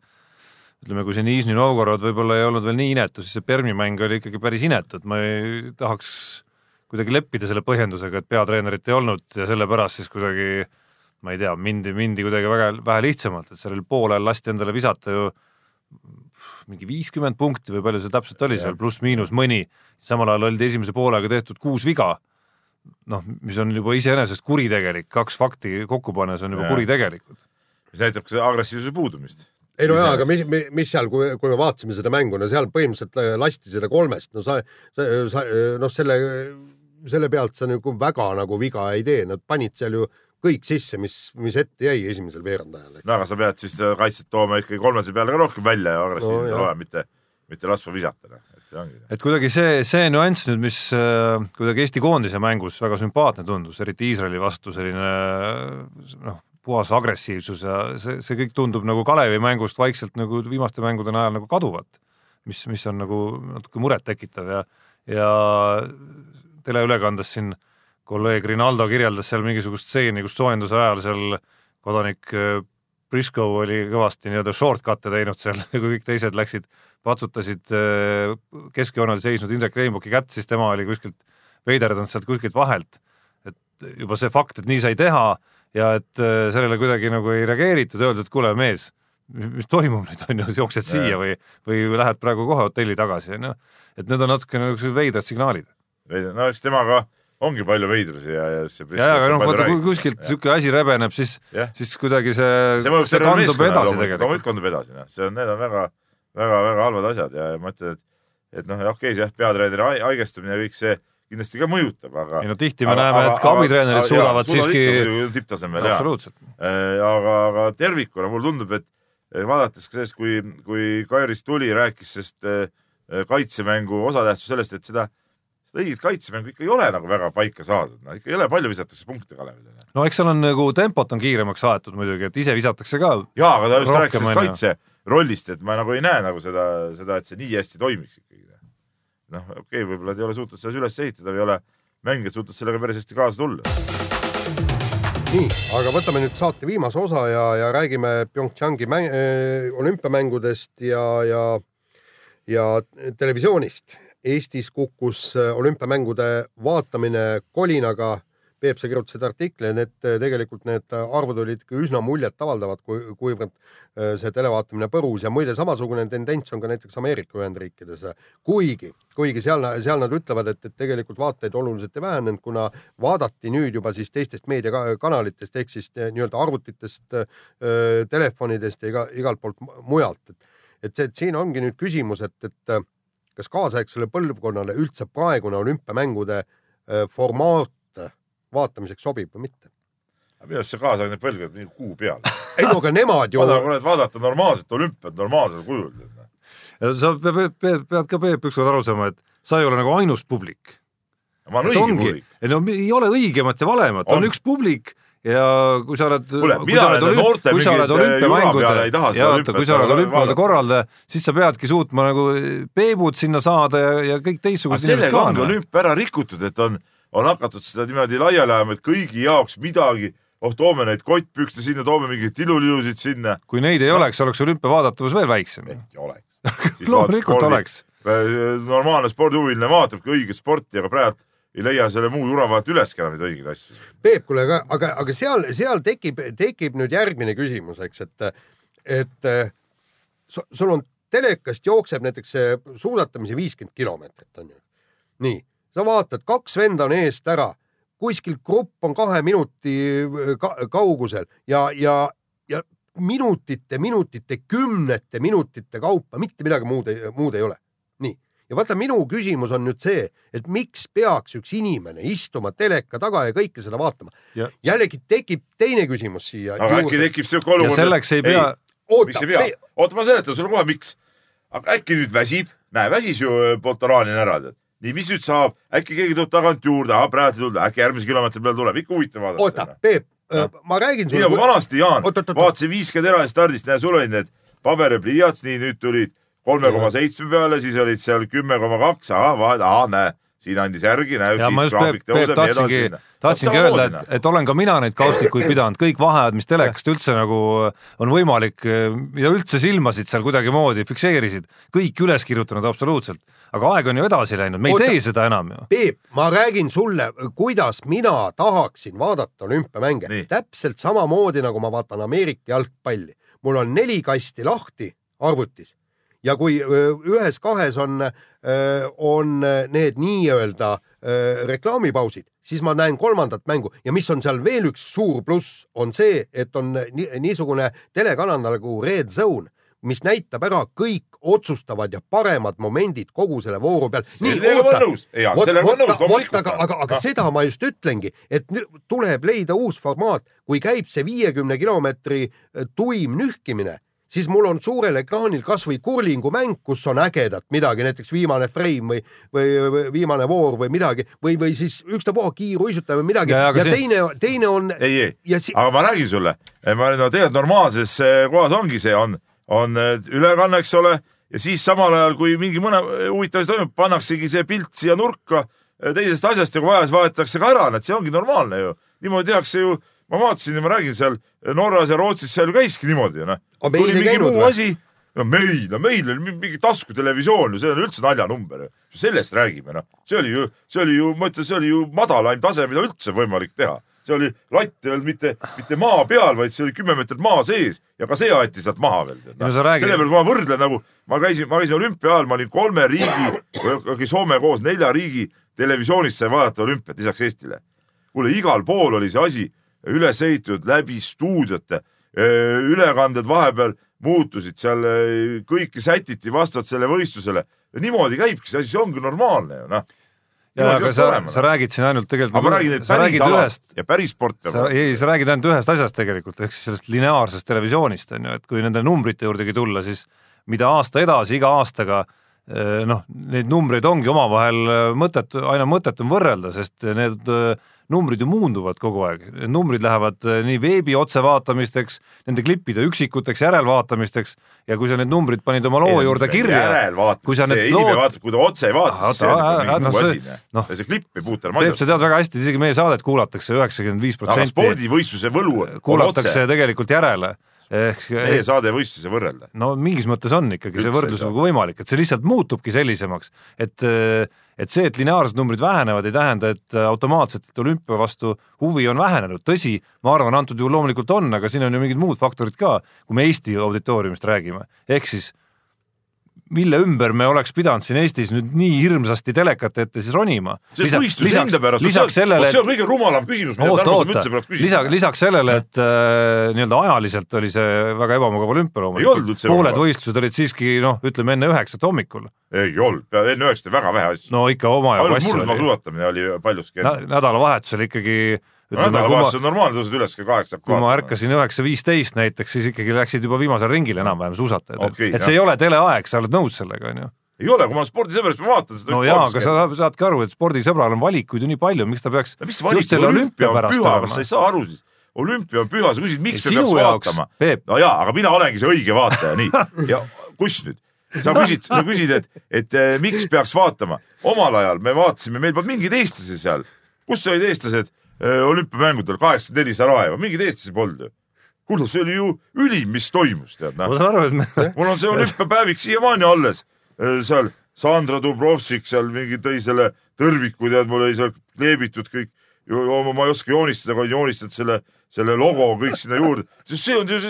ütleme, kui see Nižni Novgorod võib-olla ei olnud veel nii inetu, siis see Permi mäng oli ikkagi päris inetu, et ma ei tahaks kuidagi leppida selle põhjendusega, et peatreenerit ei olnud ja sellepärast siis kuidagi ma ei tea, mindi, mindi kuidagi väga vähe lihtsamalt, et sellel poolel lasti endale visata ju mingi viiskümmend punkti või palju see täpselt oli seal, pluss-miinus mõni, samal ajal oldi esimese poolega tehtud kuus viga, noh, mis on juba iseenesest kuritegelik, kaks fakti kokku pannes on juba kuritegelikud. mis näitab ka agressiivsuse puudumist. Ei no jaa, aga mis, mis seal, kui, kui me vaatasime seda mängu, no seal põhimõtteliselt äh, lasti seda kolmest, no sa, sa, sa noh, selle, selle pealt sa nagu väga nagu viga ei tee, nad panid seal ju kõik sisse, mis, mis ette jäi esimesel veerandajal. no aga sa pead siis kaitset tooma ikkagi kolmese peale ka rohkem välja ja agressiivselt no, olema, mitte, mitte laskma visata, noh, et see ongi. et kuidagi see, see nüanss nüüd, mis äh, kuidagi Eesti koondise mängus väga sümpaatne tundus, eriti Iisraeli vastu selline noh, puhas agressiivsus ja see, see kõik tundub nagu Kalevi mängust vaikselt nagu viimaste mängude najal nagu kaduvat, mis, mis on nagu natuke murettekitav ja, ja teleülekandes siin kolleeg Rinaldo kirjeldas seal mingisugust stseeni, kus soojenduse ajal seal kodanik äh, Briscoe oli kõvasti nii-öelda shortcut'e teinud seal, kui kõik teised läksid, patsutasid äh, keskjoonel seisnud Indrek Reinboki kätt, siis tema oli kuskilt veiderdanud sealt kuskilt vahelt. et juba see fakt, et nii sai teha ja et äh, sellele kuidagi nagu ei reageeritud, öeldi, et kuule, mees, mis toimub nüüd on ju, jooksed siia või, või lähed praegu kohe hotelli tagasi, onju. et need on natuke niisugused veidrad signaalid. no eks temaga ongi palju veidrusi ja, ja see ja, aga noh, vaata kui kuskilt niisugune asi rebeneb, siis, siis kuidagi see, see, see kandub edasi tegelikult. kandub edasi, noh, see on, need on väga, väga, väga halvad asjad ja ma ütlen, et et noh, okei okay,, jah, peatreeneri haigestumine ja kõik see kindlasti ka mõjutab, aga. ei no tihti me aga, näeme, et ka abitreenerid suudavad jaa, siiski. tipptasemel jaa. Äh, aga, aga tervikuna mulle tundub, et vaadates ka sellest, kui, kui Kairis tuli, rääkis sellest äh, kaitsemängu osatähtsus sellest, et seda, seda õiget kaitsemängu ikka ei ole nagu väga paika saadud, no ikka ei ole palju visatakse punkte Kalevile. no eks seal on nagu tempot on kiiremaks aetud muidugi, et ise visatakse ka. jaa, aga ta just rääkis sellest kaitse rollist, et ma nagu ei näe nagu seda, seda, et see nii hästi toimiks ikkagi noh, okei okay,, võib-olla nad ei ole suutnud seda üles ehitada või ei ole mängijad suutnud sellega päris hästi kaasa tulla. nii, aga võtame nüüd saate viimase osa ja, ja räägime PyeongChangi mäng, äh, olümpiamängudest ja, ja, ja televisioonist. Eestis kukkus äh, olümpiamängude vaatamine kolinaga Peep, sa kirjutasid artikli need tegelikult need arvud olid ikka üsna muljetavaldavad, kui, kuivõrd äh, see televaatamine põrus ja muide, samasugune tendents on ka näiteks Ameerika Ühendriikides. kuigi, kuigi seal, seal nad ütlevad, et, et tegelikult vaatajaid oluliselt ei vähenenud, kuna vaadati nüüd juba siis teistest meediakanalitest ehk siis äh, nii-öelda arvutitest, äh, telefonidest ja iga, igalt poolt mujalt. et, et see, et siin ongi nüüd küsimus, et, et kas kaasaegsele põlvkonnale üldse praegune olümpiamängude formaat vaatamiseks sobib või mitte? minu arust see kaasaegne põlvkond mingi kuu peal. ei no aga nemad ju, vaadata normaalset olümpiat normaalsel kujul. sa pead, pead, ka Peep ükskord aru saama, et sa ei ole nagu ainus publik. ma olen õige publik., ei no ei ole õigemat ja valemat, on On. üks publik ja kui sa oled, Kuule, kui sa oled olümp- kui sa oled äh, olümpiamängude, seda ja olümpiat oota, kui sa oled olümpiamängude korraldaja, siis sa peadki suutma nagu peebud sinna saada ja, ja kõik teistsugused inimesed sellega ka ongi noh. olümpia ära rikutud, et on, on hakatud seda niimoodi laiali ajama, et kõigi jaoks midagi, oh toome neid kottpükste sinna, toome mingeid tilulilusid sinna. kui neid ei oleks, oleks olümpia vaadatavus veel väiksem. ei oleks. loomulikult oleks. normaalne spordihuviline vaatabki õiget sporti, aga praegu ei leia selle muu jura vahelt üleski enam neid õigeid asju. Peep, kuule, aga, aga, aga seal, seal tekib, tekib nüüd järgmine küsimus, eks, et, et eh, su- sul on telekast jookseb näiteks suusatamise viiskümmend kilomeetrit on ju. nii, sa vaatad, kaks venda on eest ära, kuskil grupp on kahe minuti ka, kaugusel ja, ja, ja minutite, minutite, kümnete minutite kaupa mitte midagi muud, muud ei ole. Ja vaata, minu küsimus on nüüd see, et miks peaks üks inimene istuma teleka taga ja kõike seda vaatama jällegi tekib teine küsimus siia aga äkki tekib siuke ja olukord. selleks ei pea, miks ei pea? oota, ma seletan sulle kohe, miks. aga äkki nüüd väsib, näe väsis ju äh, Poltoranin ära, tead. nii, mis nüüd saab, äkki keegi tuleb tagant juurde, praegu ei tulnud, äkki järgmise kilomeetri peal tuleb, ikka huvitav oota vaadata., Peep Noh., ma räägin nii nagu sulle. vanasti, Jaan, vaatasin viiskümmend eraldi stardist, näe, sul olid need paber ja pliiats, nii nüüd tulid kolme koma seitsme peale, siis olid seal kümme koma kaks, ahah, vahet, ahah, näe, siin andis järgi, näe, ja ma siit just graafik Peep, Peep tahtsingi edasi., tahtsingi öelda, et, et olen ka mina neid kaustikuid pidanud, kõik vaheajad, mis telekast üldse nagu on võimalik ja üldse silmasid seal kuidagimoodi fikseerisid, kõik üles kirjutanud absoluutselt. aga aeg on ju edasi läinud, me ei Oota. tee seda enam ju. Peep, ma räägin sulle, kuidas mina tahaksin vaadata olümpiamänge täpselt samamoodi nagu ma vaatan Ameerika jalgpalli. mul on neli kasti lahti arvutis ja kui ühes-kahes on, on need nii-öelda reklaamipausid, siis ma näen kolmandat mängu. Ja mis on seal veel üks suur pluss, on see, et on ni niisugune telekanal nagu Red Zone, mis näitab ära kõik otsustavad ja paremad momendid kogu selle vooru peal. Aga, aga, aga Noh. seda ma just ütlengi, et tuleb leida uus formaat, kui käib see viiekümne kilomeetri tuim nühkimine, siis mul on suurel ekraanil kasvõi kurlingumäng, kus on ägedat midagi, näiteks viimane frame või, või viimane voor või midagi või, või siis ükstapuha kiiruisutamine või midagi Ja, ja, see- teine, teine on ei, ei, si- aga ma räägin sulle, ma no tegelikult normaalses eh, kohas ongi see, on, on eh, ülekanne, eks ole, ja siis samal ajal, kui mingi mõne huvitav asi toimub, pannaksegi see pilt siia nurka eh, teisest asjast ja kui vaja, siis vahetatakse ka ära, et see ongi normaalne ju. niimoodi tehakse ju, ma vaatasin ja ma räägin seal Norras ja Rootsis, seal käiski niimoodi noh. Tuli mingi käinud muu või? asi, no meil, no meil oli mingi taskutelevisioon ju, see on üldse naljanumber ju. sellest räägime noh, see oli ju, see oli ju, ma ütlen, see oli ju madalaim tase, mida üldse võimalik teha see oli latt ei olnud mitte, mitte maa peal, vaid see oli kümme meetrit maa sees ja ka see aeti sealt maha veel. No sa räägid- sellepärast ma võrdlen nagu, ma käisin, ma käisin olümpia ajal, ma olin kolme riigi, okei Soome koos nelja riigi televisioonist sai vaadata olümpiat lisaks Eestile. kuule, igal pool oli see asi üles ehitatud läbi stuudiote, ülekanded vahepeal muutusid seal, kõike sätiti vastavalt sellele võistlusele. niimoodi käibki see asi, see ongi normaalne ju noh. ja aga sa, sa räägid siin ainult tegelikult. aga ma räägin, et päris ala ühest, ja päris sport ei, sa räägid ainult ühest asjast tegelikult, ehk siis sellest lineaarsest televisioonist on ju, et kui nende numbrite juurdegi tulla, siis mida aasta edasi, iga aastaga eh, noh, neid numbreid ongi omavahel mõttetu, aina mõttetum võrrelda, sest need eh, numbrid ju muunduvad kogu aeg, numbrid lähevad eh, nii veebi otsevaatamisteks, nende klippide üksikuteks järelvaatamisteks ja kui sa need numbrid panid oma loo juurde kirja, kui sa need see inimene lood vaatab, kui ta otse ei vaata, siis see on nagu mingi muu asi, noh. see klipp ei puutu enam Peep, sa asjasse. tead väga hästi, isegi meie saadet kuulatakse üheksakümmend viis aga protsenti spordivõistluse võlu kuulatakse otse, tegelikult järele. Ehk meie saade võistluse võrrelda. no mingis mõttes on ikkagi see Üldse ei võrdlus nagu võimalik, et see lihtsalt muutubki sellisemaks, et et see, et lineaarsed numbrid vähenevad, ei tähenda, et automaatselt olümpia vastu huvi on vähenenud, tõsi, ma arvan, antud juhul loomulikult on, aga siin on ju mingid muud faktorid ka, kui me Eesti auditooriumist räägime, ehk siis mille ümber me oleks pidanud siin Eestis nüüd nii hirmsasti telekate ette siis ronima. see võistluse enda pärast, lisaks sellele, see on kõige rumalam küsimus, mida Tarmo üldse peaks, küsima. lisaks sellele, et äh, nii-öelda ajaliselt oli see väga ebamugav olümpia loomulikult, pooled võistlused olid siiski noh, ütleme enne üheksat hommikul, ei olnud, enne üheksat oli väga vähe asju. no ikka omajagu ainult asju oli. murdmaasuusatamine oli paljuski Nä- nädalavahetusel ikkagi nädalavahetus, on normaalne, tõused üles kell kaheksa. kui ma ärkasin üheksa viisteist näiteks, siis ikkagi läksid juba viimasel ringil enam-vähem suusatajad okay,, et jah. see ei ole teleaeg, sa oled nõus sellega, onju. ei ole, kui ma olen spordisõber, siis ma vaatan seda. no jaa, aga sa saad- saadki aru, et spordisõbral on valikuid ju nii palju, miks ta peaks mis valik, olümpia on püha, kas sa ei saa aru siis? olümpia on püha, sa küsid, miks me peaks jaoks, vaatama. No jaa, aga mina olengi see õige vaataja, nii. ja kus nüüd? sa küsid, sa küsid, et, et eh, miks peaks vaatama. omal ajal me vaatasime, meil polnud mingeid eestlasi seal. kus olid eestlased olümpiamängudel, kaheksakümmend neli Sarajevo, mingeid eestlasi polnud ju. kuule, see oli ju ülim, mis toimus, tead ma noh. saan aru, et me mul on see olümpiapäevik siiamaani alles. seal Sandra Dubrovšik seal mingi tõi selle tõrviku, tead, mul oli seal kleebitud kõik. ma ei oska joonistada, aga joonistad selle, selle logo kõik sinna juurde, sest see on ju,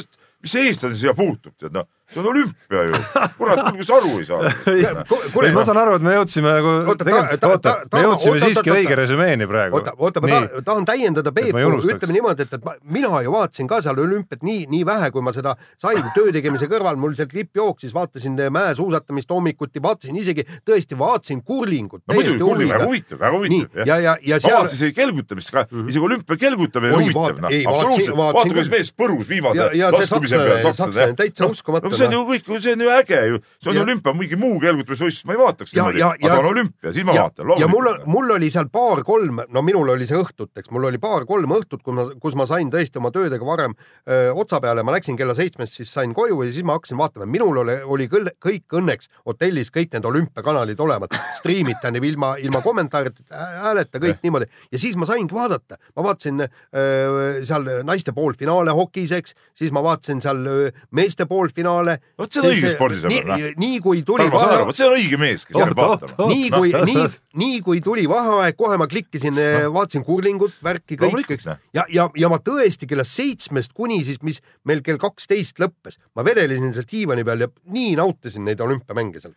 mis eestlane siia puutub, tead noh, see on olümpia ju. kurat, kas aru ei saa? kuule ma saan aru, et me jõudsime nagu, tegelikult ta- oota ta-, me jõudsime siiski õige resümeeni praegu. oota, oota, ma tahan, tahan täiendada ma Peepu, ütleme niimoodi, et, et ma, mina ju vaatasin ka seal olümpiat nii, nii vähe, kui ma seda sain töö tegemise kõrval, mul see klipp jooksis, vaatasin mäesuusatamist hommikuti, vaatasin isegi tõesti, vaatasin kurlingut. No muidugi, kuulge, väga huvitav, väga huvitav, ja, ja, ja ma seal vaatasin isegi kelgutamist ka, isegi olümpia kelgutamine on huvitav, noh. absoluutselt, vaata kuidas mees põrus viimase laskumise peal,, sakslane, täitsa uskumatu. See on ju kõik, see on ju äge ju, see on olümpia, mingi muu kelgutusvõistlus, ma ei vaataks niimoodi, aga on olümpia, siis ma ja, vaatan, ja mul, mul oli seal paar-kolm, no minul oli see õhtuteks, mul oli paar-kolm õhtut, kui ma, kus ma sain tõesti oma töödega varem öö, otsa peale, ma läksin kella seitsmest, siis sain koju ja siis ma hakkasin vaatama, minul oli, oli küll kõik õnneks hotellis kõik need olümpiakanalid olemas, striimid tähendab ilma, ilma kommentaarita, hääleta kõik niimoodi. Ja siis ma saingi vaadata, ma vaatasin öö, seal naiste poolfinaale hokis, eks, siis ma vaatasin seal öö, meeste poolfinaale. Vot see on õige spordisõber, noh. nii, kui tuli Tarmo, saan aru, vot see on õige mees, kes peab vaatama. nii kui, nii, nii kui tuli vaheaeg, kohe ma klikkisin, vaatasin kurlingut, värki kõik, eks noh.. ja, ja, ja ma tõesti kella seitsmest kuni siis, mis meil kell kaksteist lõppes, ma vedelesin seal diivani peal ja nii nautisin neid olümpiamänge seal.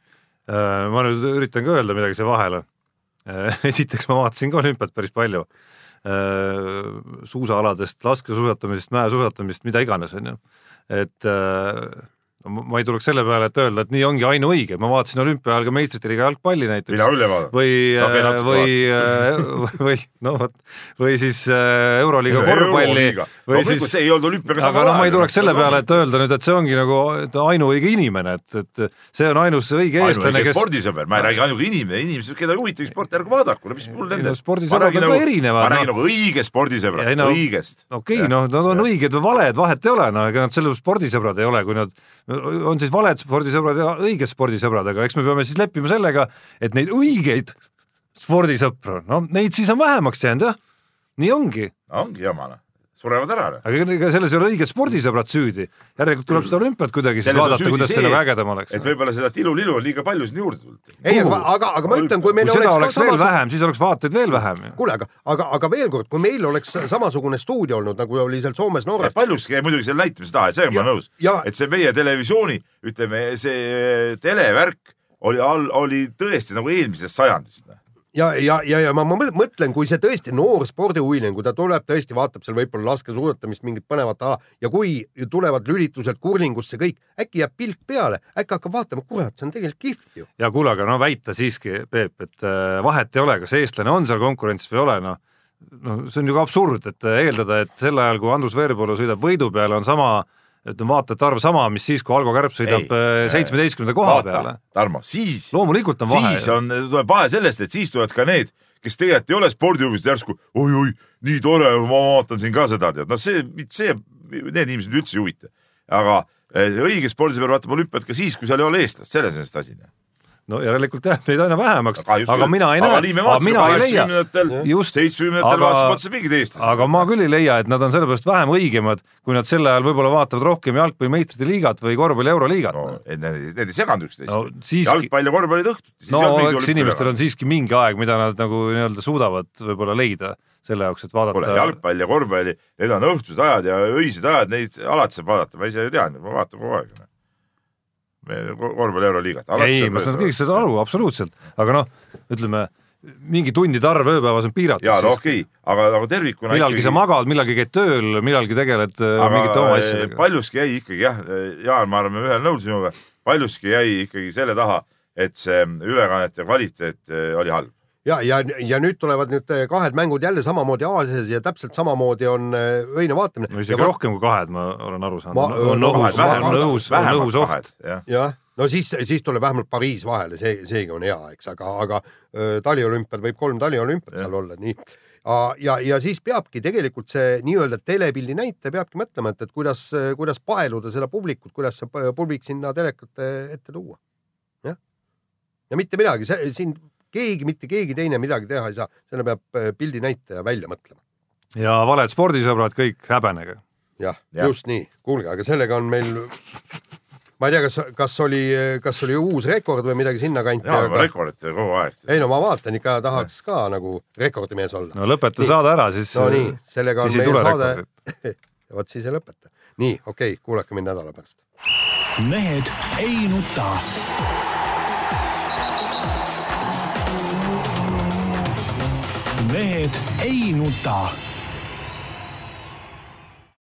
Äh, ma nüüd üritan ka öelda midagi siia vahele. esiteks ma vaatasin ka olümpiat päris palju. suusaaladest, laskesuusatamisest, mäesuusatamist, mida iganes, onju. et äh, no ma- ei tuleks selle peale, et öelda, et nii ongi ainuõige, ma vaatasin olümpia ajal ka meistrite liiga jalgpalli näiteks. Mina. küll ei vaadanud. või natuke või, või no vot, või siis äh, Euroliiga korvpalli. Või siis see ei olnud olümpiaga aga noh, ma ei tuleks selle peale, et öelda nüüd, et see ongi nagu ainuõige inimene, et, et see on ainus õige eestlane, ainuõige kes spordisõber, ma ei räägi ainuõige inimene, inimesed, keda ei huvitagi sport, ärge vaadaku, mis mul nende no. spordisõbrad on ka erinevad, ma räägin nagu õige spordisõbrast no-, õigest. okei noh, nad on õiged või valed, vahet ei ole, no ega nad selle spordisõbrad ei ole, kui nad on siis valed spordisõbrad ja õiged spordisõbrad, aga eks me peame siis leppima sellega, et neid õigeid spordisõpru, no neid siis on vähemaks jäänud jah, nii ongi, ongi jama noh, surevad ära noh. aga ega- selles ei ole õiged spordisõbrad süüdi. järelikult tuleb seda olümpiat kuidagi siis vaadata, kuidas see, nagu ägedam oleks et. võib-olla seda tilulilu on liiga palju sinna juurde tulnud. ei, aga, aga, aga ma ütlen, kui meil kui oleks, oleks ka veel samas... vähem, siis oleks vaateid veel vähem kuule, aga, aga, aga veel kord, kui meil oleks samasugune stuudio olnud, nagu oli seal Soomes, Norras, paljuski jäi muidugi selle näitamise taha, et sellega ma Ja- olen nõus ja-, et see meie televisiooni, ütleme, see televärk oli all, oli tõesti nagu eelmisest sajandist. ja, ja, ja, ja ma, ma mõ- mõtlen, kui see tõesti noor spordihuviline, kui ta tuleb tõesti, vaatab seal võib-olla laskesuusatamist, mingit põnevat ala ja kui tulevad lülitused kurlingusse kõik, äkki jääb pilk peale, äkki hakkab vaatama, kurat, see on tegelikult kihvt ju. ja kuule, aga no väita siiski, Peep, et äh, vahet ei ole, kas eestlane on seal konkurentsis või ei ole, noh noh, see on ju ka absurd, et äh, eeldada, et sel ajal, kui Andrus Veerpalu sõidab võidu peale, on sama ütleme, vaatajate arv sama, mis siis, kui Algo Kärp sõidab Ei. seitsmeteistkümnenda koha peale. Tarmo, siis, loomulikult on vahe siis. on, tuleb vahe sellest, et siis tulevad ka need, kes tegelikult ei ole spordihuvilised järsku oi-oi, nii tore, ma vaatan siin ka seda, tead, noh, see, see, need inimesed üldse ei huvita. aga eh, õige spordisõber vaatab olümpiat ka siis, kui seal ei ole eestlast, selles on see asi. No järelikult jääb neid aina vähemaks, aga mina ei näe aga mina ei leia, seitsmekümnendatel aga- vaatasime otsa mingid eestlased. aga ma küll ei leia, et nad on sellepärast vähem õigemad, kui nad sel ajal võib-olla vaatavad rohkem jalgpalli meistrite liigat või korvpalli euroliigat no need, ei seganud üksteist No siiski- jalgpall ja korvpall olid õhtuti. no eks inimestel on siiski mingi aeg, mida nad nagu nii-öelda suudavad võib-olla leida selle jaoks, et kuule, vaadata. jalgpall ja korvpalli, need on õhtused ajad ja öised ajad, neid alati saab vaadata, ma ise tean, ma vaatan kogu aeg. Korvpalli euroliigat. ei, ma saan kõik seda aru, absoluutselt, aga noh, ütleme mingi tundide arv ööpäevas on piiratud. ja no okei okay,, aga nagu tervikuna millalgi sa magad, millalgi käid tööl, millalgi tegeled äh, mingite oma aga asjadega. paljuski jäi ikkagi jah, Jaan, ma arvan, me ühel nõul sinuga, paljuski jäi ikkagi selle taha, et see ülekannete kvaliteet eh, oli halb. ja, ja, ja nüüd tulevad nüüd eh, kahed mängud jälle samamoodi Aasias ja täpselt samamoodi on eh, öine vaatamine. no isegi rohkem kui kahed, ma olen aru saanud on õhus, on õhus, on õhus oht jah. no siis, siis tuleb vähemalt Pariis vahele, see, seegi on hea, eks, aga, aga taliolümpiad võib kolm taliolümpiat seal olla, nii. ja, ja siis peabki tegelikult see nii-öelda telepildi näitaja peabki mõtlema, et, et kuidas, kuidas paeluda seda publikut, kuidas see pu- publik sinna telekate ette tuua. jah. ja mitte midagi, see siin keegi, mitte keegi teine midagi teha ei saa, selle peab öö, pildi näitaja välja mõtlema. ja valed spordisõbrad kõik häbenege. jah ja., Jah. just nii, kuulge, aga sellega on meil, ma ei tea, kas, kas oli, kas oli uus rekord või midagi sinnakanti, jaa, aga rekordite kogu aeg. ei no ma vaatan ikka tahaks ka nagu rekordimees olla. no lõpeta Nii. saade ära, siis, no nii, sellega on meie saade vot siis ei lõpeta. nii, okei okay,, kuulake mind nädala pärast. mehed ei nuta. Mehed ei nuta